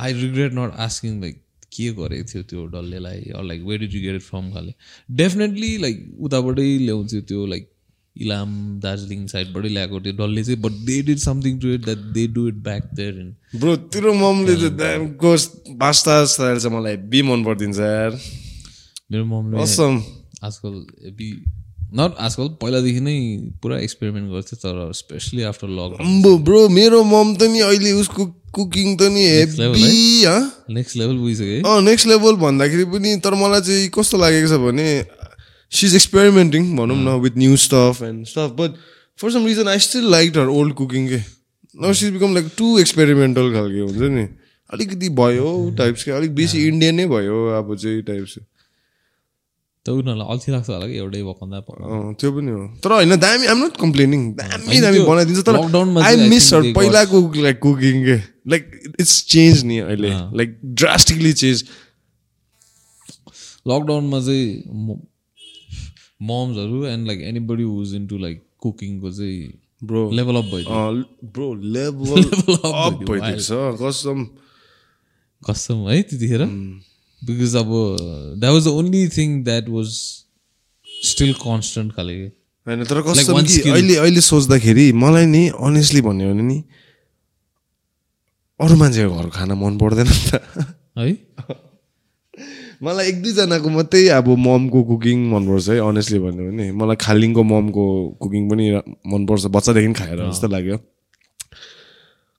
I regret not asking like के गरेको थियो त्यो डल्लेलाई? Like way did you get it from खाले? डेफिनेटली लाइक उताबाटै ल्याउँथ्यो त्यो लाइक इलाम दार्जिलिङ साइडबाटै ल्याएको त्यो डल्ले चाहिँ but they did something to it that they do it back there in bro तेरो ममले गोस पास्ता चाहिँ मलाई बी मन परिदिन्छ यार मेरो ममले असम आजकल हेभी नट आजकल पहिलादेखि नै पुरा एक्सपेरिमेन्ट गर्थ्यो तर स्पेसली आफ्टर लकडाउन अम्बो ब्रो मेरो मम त नि अहिले उसको कुकिङ त नि नेक्स्ट लेभल पुगिसक्यो अँ नेक्स्ट लेभल भन्दाखेरि पनि तर मलाई चाहिँ कस्तो लागेको छ भने सी इज एक्सपेरिमेन्टिङ भनौँ न with new stuff and stuff but for some reason I still like her old cooking के न she become like to experimental खालको हुन्छ नि अलिकति भयो टाइप्स के अलिक बेसी इन्डियनै भयो अब चाहिँ टाइप्स त उनीहरूलाई अल्छी लाग्छ होला कि एउटै पकाउँदा त्यो पनि हो। तर होइन दामी आम नट कम्प्लेनिङ दामी दामी बनाइदिन्छ तर आई मिस पहिलाको लाइक कुकिङ के। लाइक इट्स चेन्ज नि अहिले। लाइक ड्रास्टिकली चेन्ज लकडाउनमा चाहिँ मम्सहरू and like anybody who's into like कुकिङको चाहिँ ब्रो लेभल अप भयो bro level Level up up भइदियो, भइदिएछ कसम कसम है त्यतिखेर बिकज अब that was the only thing that was still constant खाले। होइन तर कसम. अहिले अहिले सोच्दाखेरि मलाई नि अनेस्टली भन्यो भने नि अरू मान्छेको घर खाना मन पर्दैन नि त। है? मलाई एक दुईजनाको मात्रै अब ममको कुकिङ मनपर्छ है अनेस्टली भन्यो भने। मलाई खालिङको ममको कुकिङ पनि मनपर्छ बच्चादेखि खाएर जस्तो लाग्यो।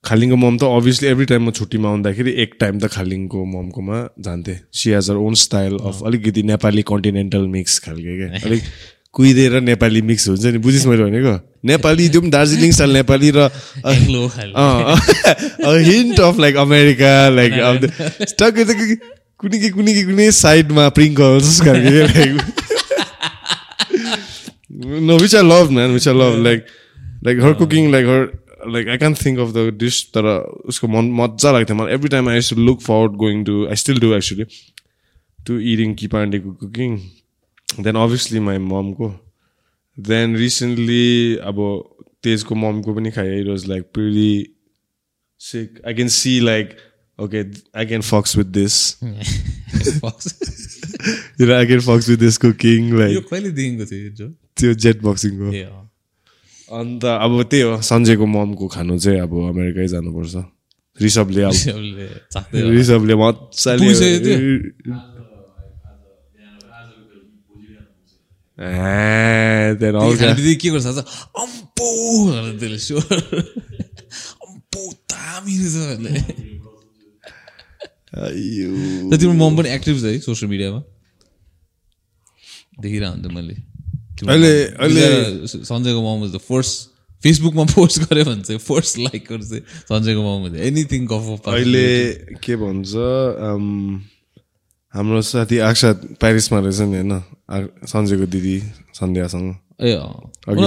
खालिङको मम त अभियसली एभ्री टाइम म छुट्टीमा आउँदाखेरि एक टाइम त खालिङको ममकोमा जान्थेँ। She has her own style of अलिकति नेपाली कन्टिनेन्टल मिक्स खालको क्या अलिक कुहिदिएर नेपाली मिक्स हुन्छ नि। बुझिस् मैले भनेको? नेपाली त्यो पनि दार्जिलिङ स्टाइल नेपाली र hint of like America like कुनै कि कुनै कि कुनै साइडमा Pringles no which I love man which I love like like her cooking like her like I can think of the dish तर उसको मन मजा लाग्थ्यो मलाई। Every time I to look forward going to I still do actually to eating कि पाण्डेको कुकिङ देन अभियसली माई ममको देन रिसेन्टली अब तेजको ममको पनि खाएँ। It was like pretty sick. I can see like, okay, I can fox with this. You know, I can fox with this cooking. यो Like, कहिलेदेखिको थियो त्यो जेट बक्सिङको। अन्त अब त्यही हो सञ्जयको ममको खानु चाहिँ अब अमेरिकै जानुपर्छ। ऋषभले अब। ऋषभले मजाले त्यहाँदेखि के गर्छ अम्पो त्यसले अम्पो तर तिम्रो मम पनि एक्टिभ छ है सोसियल मिडियामा देखिरहेको हुन्थ्यो मैले अहिले- अहिले- सञ्जयको मम द फर्स्ट फेसबुकमा पोस्ट गऱ्यो भने चाहिँ फर्स्ट लाइकहरू चाहिँ सञ्जयको मम एनिथिङ गफ अहिले के भन्छ हाम्रो साथी आक्सा प्यारिसमा रहेछ नि होइन? सञ्जयको दिदी सन्ध्यासँग। ए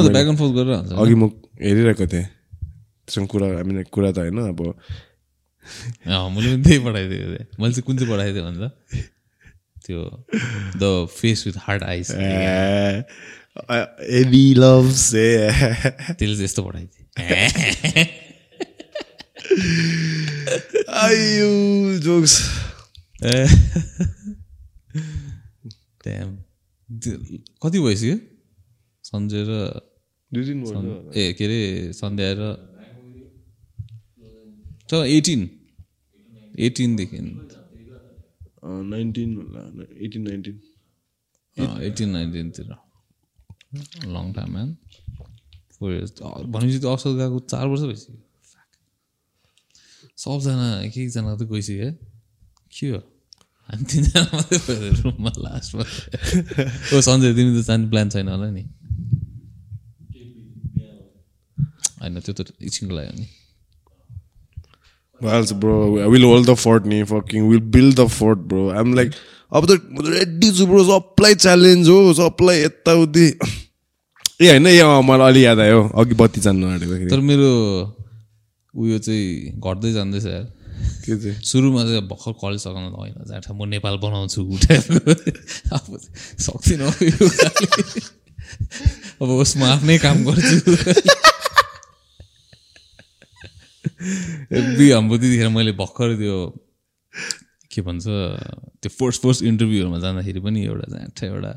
त अघि म हेरिरहेको थिएँ। त्यसमा कुरा हामी कुरा त होइन अब अँ मैले पनि त्यही पठाइदिएको थिएँ मैले चाहिँ कुन चाहिँ पठाइदिएँ भन्दा? त्यो the face with hard ice Abby loves ए। त्यसले चाहिँ यस्तो पठाइदिएँ। आयु जोक्स। कति भइसक्यो? सन्जय र दुई दिन भयो ए के अरे सन्ध्या र एटिन एटिनदेखि nineteen eighteen nineteen eighteen नाइन्टिनतिर long time man four years भनेपछि त्यो असल गएको चार वर्ष भइसक्यो। सबजना एक एकजना त गइसक्यो है? के हो? हामी तिनजना मात्रै भयो रुममा लास्टमा ओ सन्जय तिमी त जाने प्लान छैन होला नि? होइन त्यो त एकछिनको लागि हो नि। Well, bro, we'll hold the fort नि fucking we'll build the fort bro. I'm like अब त रेडी छु ब्रो सबलाई च्यालेन्ज हो सबलाई यताउति ए होइन ए अँ, मलाई अलि याद आयो अघि बत्ती जान्नु आँटेको तर मेरो उयो चाहिँ घट्दै जाँदैछ यार। के चाहिँ? सुरुमा चाहिँ भर्खर कलेज सघाउनु त होइन जाँठा म नेपाल बनाउँछु अब सक्दिनँ। अब होस् म आफ्नै काम गर्छु। बि हाम्रो त्यतिखेर मैले भर्खर त्यो के भन्छ त्यो फर्स्ट फर्स्ट इन्टरभ्यूहरूमा जाँदाखेरि पनि एउटा जाँठा एउटा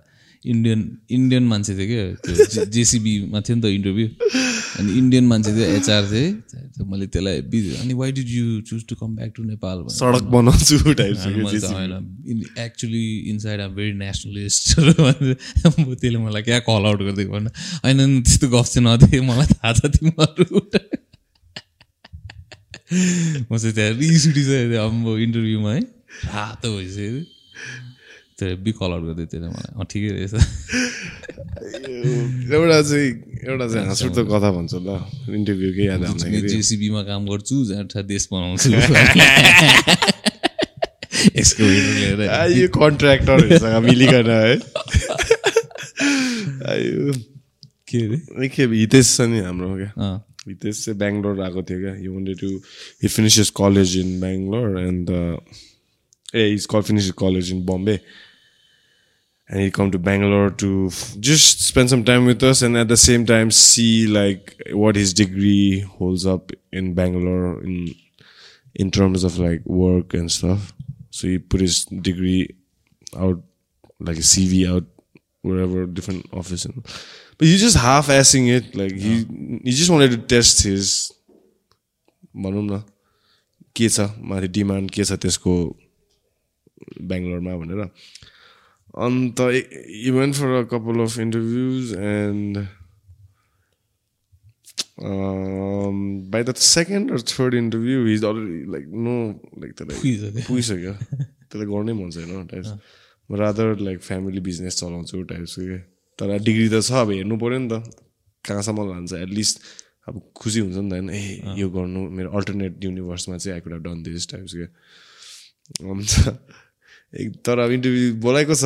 इन्डियन इन्डियन मान्छे थियो क्या त्यो जेसिबीमा थियो नि त इन्टरभ्यू अनि इन्डियन मान्छे थियो एचआर थिएँ मैले त्यसलाई बिज अनि why did you choose to come back to Nepal सडक बनाउँछु होइन actually inside I'm very nationalist त्यसले मलाई क्या कल आउट गरिदिएको भन्न। होइन त्यस्तो गफ चाहिँ नदिए मलाई थाहा छ तिमीहरू। म चाहिँ त्यहाँ रिस उठिसकेको थिएँ अब इन्टरभ्यूमा है। रातो भइसक्यो त्यो बी कल आउट गरिदियो त्यसले मलाई। अँ ठिकै रहेछ। एउटा चाहिँ एउटा चाहिँ हाँस उठ्दो कथा भन्छु ल इन्टरभ्यूकै याद आउँदाखेरि। जेसिबीमा काम गर्छु जहाँ देश बनाउँछु। यसको यो कन्ट्र्याक्टरहरूसँग मिलिकन है। आयो। के अरे? ए, के हितेश छ नि हाम्रो क्या? अँ हितेश चाहिँ बेङ्गलोर आएको थियो क्या you wanted to he finishes college in Bangalore and a is call finish college in Bombay and he come to Bangalore to f- just spend some time with us and at the same time see like what his degree holds up in Bangalore in in terms of like work and stuff. So he put his degree out like a CV out wherever different office and but he's just half assing it like he he just wanted to test his भनौँ न के छ माथि डिमान्ड के छ त्यसको बेङ्गलोरमा भनेर अन्त even for a couple of interviews and by the second र third interview is already like no like त्यसलाई पुगिसक्यो। त्यसलाई गर्नै मन छैन types rather like family business चलाउँछु टाइप्सको क्या तर डिग्री त छ अब हेर्नु पऱ्यो नि त। कहाँसम्म लान्छ? एटलिस्ट अब खुसी हुन्छ नि त होइन। ए यो गर्नु मेरो अल्टरनेट युनिभर्समा चाहिँ I could have done this types क्या अन्त एक तर अब इन्टरभ्यू बोलाएको छ।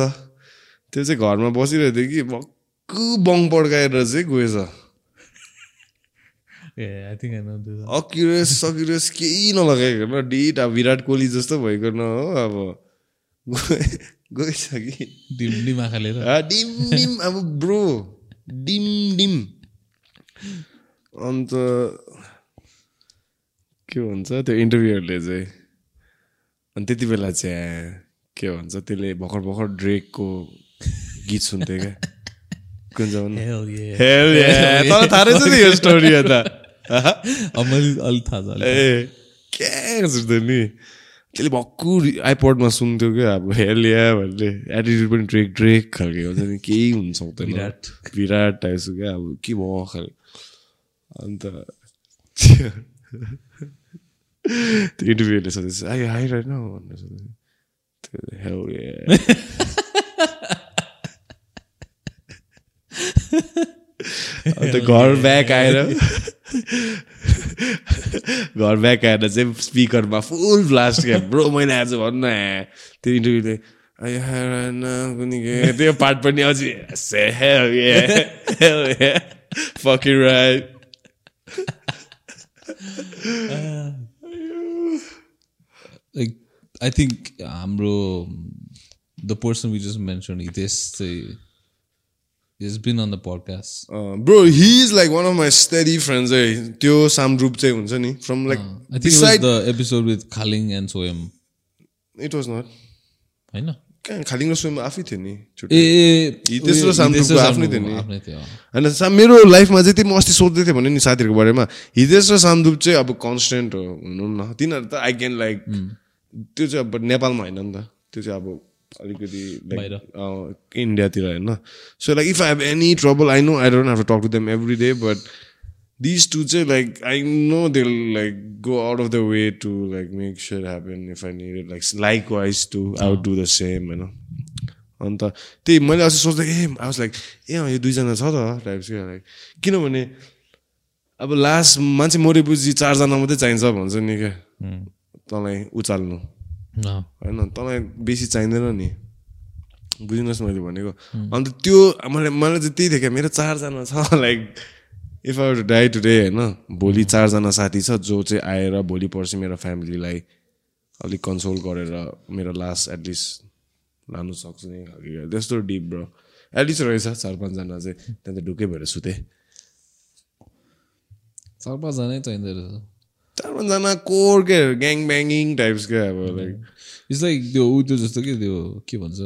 त्यो चाहिँ घरमा बसिरहेको थियो कि भक्कु बङ पड्काएर चाहिँ गएछ अक्युरेस सक्युरेस केही नलगाइकन डिट अब विराट कोहली जस्तो भइकन हो अब। गएछ कि डिम डिम आँखा लिएर आ, डिम डिम अब ब्रो डिम डिम अन्त के भन्छ त्यो इन्टरभ्यूहरूले चाहिँ अनि त्यति बेला चाहिँ के भन्छ त्यसले भर्खर भर्खर ड्रेकको गीत सुन्थ्यो क्या कुन थाहा रहेछ नि यो स्टोरी त मैले अलिक थाहा छ। ए क्या सुन्थ्यो नि त्यसले भक्कु आइपडमा सुन्थ्यो क्या अब हेल या भन्ने एटिट्युड पनि ड्रेक ड्रेक खालको हुन्छ नि केही हुन सक्दैन विराट। विराट टाइप्सको क्या अब के भयो खालको अन्त त्यो इन्टरभ्यूले सोधेछ आई आइरहेन भनेर सोधेछ त्यो. अन्त घर ब्याक आएर घर ब्याक आएर चाहिँ स्पिकरमा फुल ब्लास्ट क्या ब्रो मैले आज भन्न। त्यो इन्टरभ्यूले त्यो पार्ट पनि अझै right. लाइक आई थिङ्क हाम्रो the person we just mention Hitesh चाहिँ is been on the podcast Uh, bro, he is like one of my steady friends. त्यो सामरूप चाहिँ हुन्छ नि? From like I think was the episode with Khaling and Soyam it was not होइन? कहाँ खालिङ र स्वयं आफै थियो नि। ए हितेश र उयो, सामरूपको हितेश र आफ्नै थियो नि। होइन मेरो लाइफमा चाहिँ त्यो म अस्ति सोध्दै थिएँ भने नि साथीहरूको बारेमा। हितेश र सामदुप चाहिँ अब कन्सटेन्ट हो भनौँ न तिनीहरू त आई क्यान लाइक त्यो चाहिँ अब नेपालमा होइन नि त। त्यो चाहिँ अब अलिकति इन्डियातिर होइन। So like if I have any trouble I know I don't have talk to them every day but this two चाहिँ like I know they like go out of the way to like make sure happen if I need like like wise to out do the same होइन अन्त त्यही मैले अस्ति सोच्दै ए आई वाज लाइक ए अँ, यो दुईजना छ त टाइप्स क्या लाइक किनभने अब लास्ट मान्छे मरेपछि चारजना मात्रै चाहिन्छ भन्छ नि क्या तँलाई उचाल्नु। होइन तँलाई बेसी चाहिँदैन नि। बुझ्नुहोस् मैले भनेको। अन्त त्यो मलाई मलाई चाहिँ त्यही थियो क्या मेरो चारजना छ like if I to die today होइन भोलि चारजना साथी छ जो चाहिँ आएर भोलि पर्सि मेरो फ्यामिलीलाई अलिक कन्सोल गरेर मेरो लास्ट एटलिस्ट लानु सक्छ नि खालको। त्यस्तो डिप ब्रो एटलिस्ट रहेछ चार पाँचजना चाहिँ। त्यहाँदेखि ढुक्कै भएर सुतेँ। चार पाँचजनै चाहिँदो रहेछ चार पाँचजना कोर के ग्याङ ब्याङ्गिङ टाइप्स क्या अब लाइक इट्स लाइक त्यो ऊ त्यो जस्तो कि त्यो के भन्छ?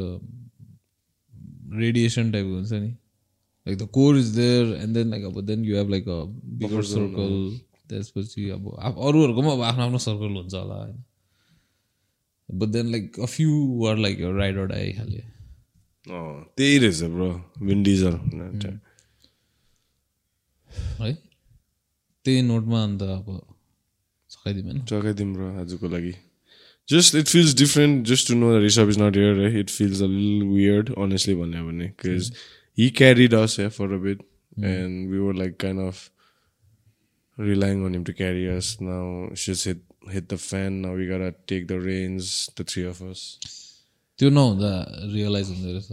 रेडिएसन टाइपको हुन्छ नि। Like the core is there and then like अब then you have like a bigger circle त्यसपछि अब अरूहरूको पनि अब आफ्नो आफ्नो सर्कल हुन्छ होला होइन। But then like a few are like ride or die खाले। त्यही रहेछ ब्रो विन्डिजल है? त्यही नोटमा अन्त अब होइन जगाइदिउँ ब्रो आजको लागि just it feels different just to know the Rishab is not here it feels a lil weird honestly भन्यो भने बिकज हि क्यारिड अस है for a bit and we were like kind of relying on him to carry us. Now it's just hit hit the fan. Now we gotta take the reins, the three of us. त्यो नहुँदा रियलाइज हुँदो रहेछ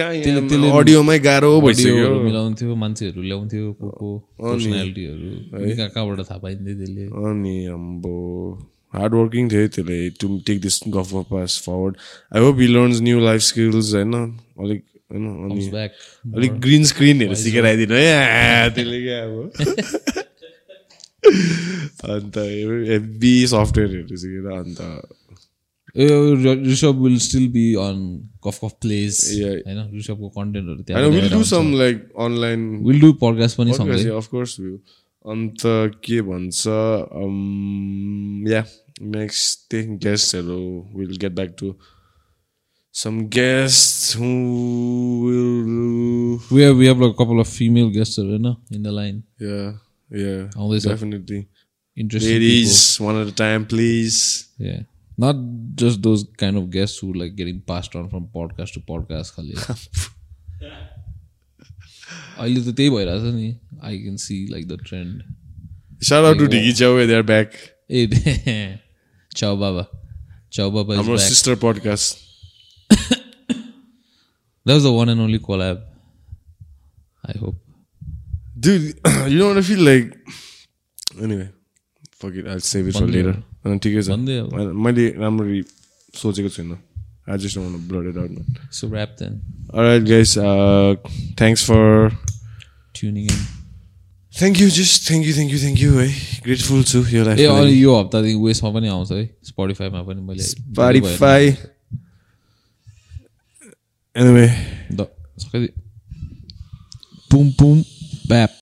कहाँ अडियोमै गाह्रो भइसक्यो मिलाउँथ्यो मान्छेहरू ल्याउँथ्यो को को पर्सनालिटीहरू। कहाँ कहाँबाट थाहा पाइन्थ्यो त्यसले? अनि अम्बो। हार्ड वर्किङ थियो त्यसले। टु टेक दिस गफ pass forward I hope he learns new life skills होइन? अलिक होइन? अनि अलिक ग्रिन स्क्रिनहरू सिकेर आइदिनु है। त्यसले क्या अब? अन्त हेभी सफ्टवेयरहरू सिकेर अन्त Rishabh will still be on cuff cuff place Yeah. होइन ऋषभको कन्टेन्टहरू होइन त्यहाँ will do some like online will do podcast पनि सँगै अफकोर्स अन्त के भन्छ या नेक्स्ट त्यही गेस्टहरू will get back to some guest who will We have we have like a couple of female guests होइन in the line. Yeah yeah आउँदैछ definitely Interesting ladies one at a time please people. Yeah. Not just those kind of guests who like getting passed on from podcast to podcast खालि अहिले त त्यही भइरहेछ नि I can see like the trend Shout out to Digi Chow, they're back. ए चाउ बाबा चाउ बाबा is Our back. sister podcast. That was the one and only collab. I hope. Dude, you know what I feel like? Anyway, fuck it, I'll save it for भन्दै later. अनि ठिकै छ। मैले- राम्ररी सोचेको छुइनँ. Uh, thanks for. Tuning in. Thank you, just thank you, thank you, thank you. है your life. ए अनि यो हप्तादेखि उयसमा पनि आउँछ है स्पोटिफाईमा पनि मैले Spotify. Anyway. द पुम पुम ब्याप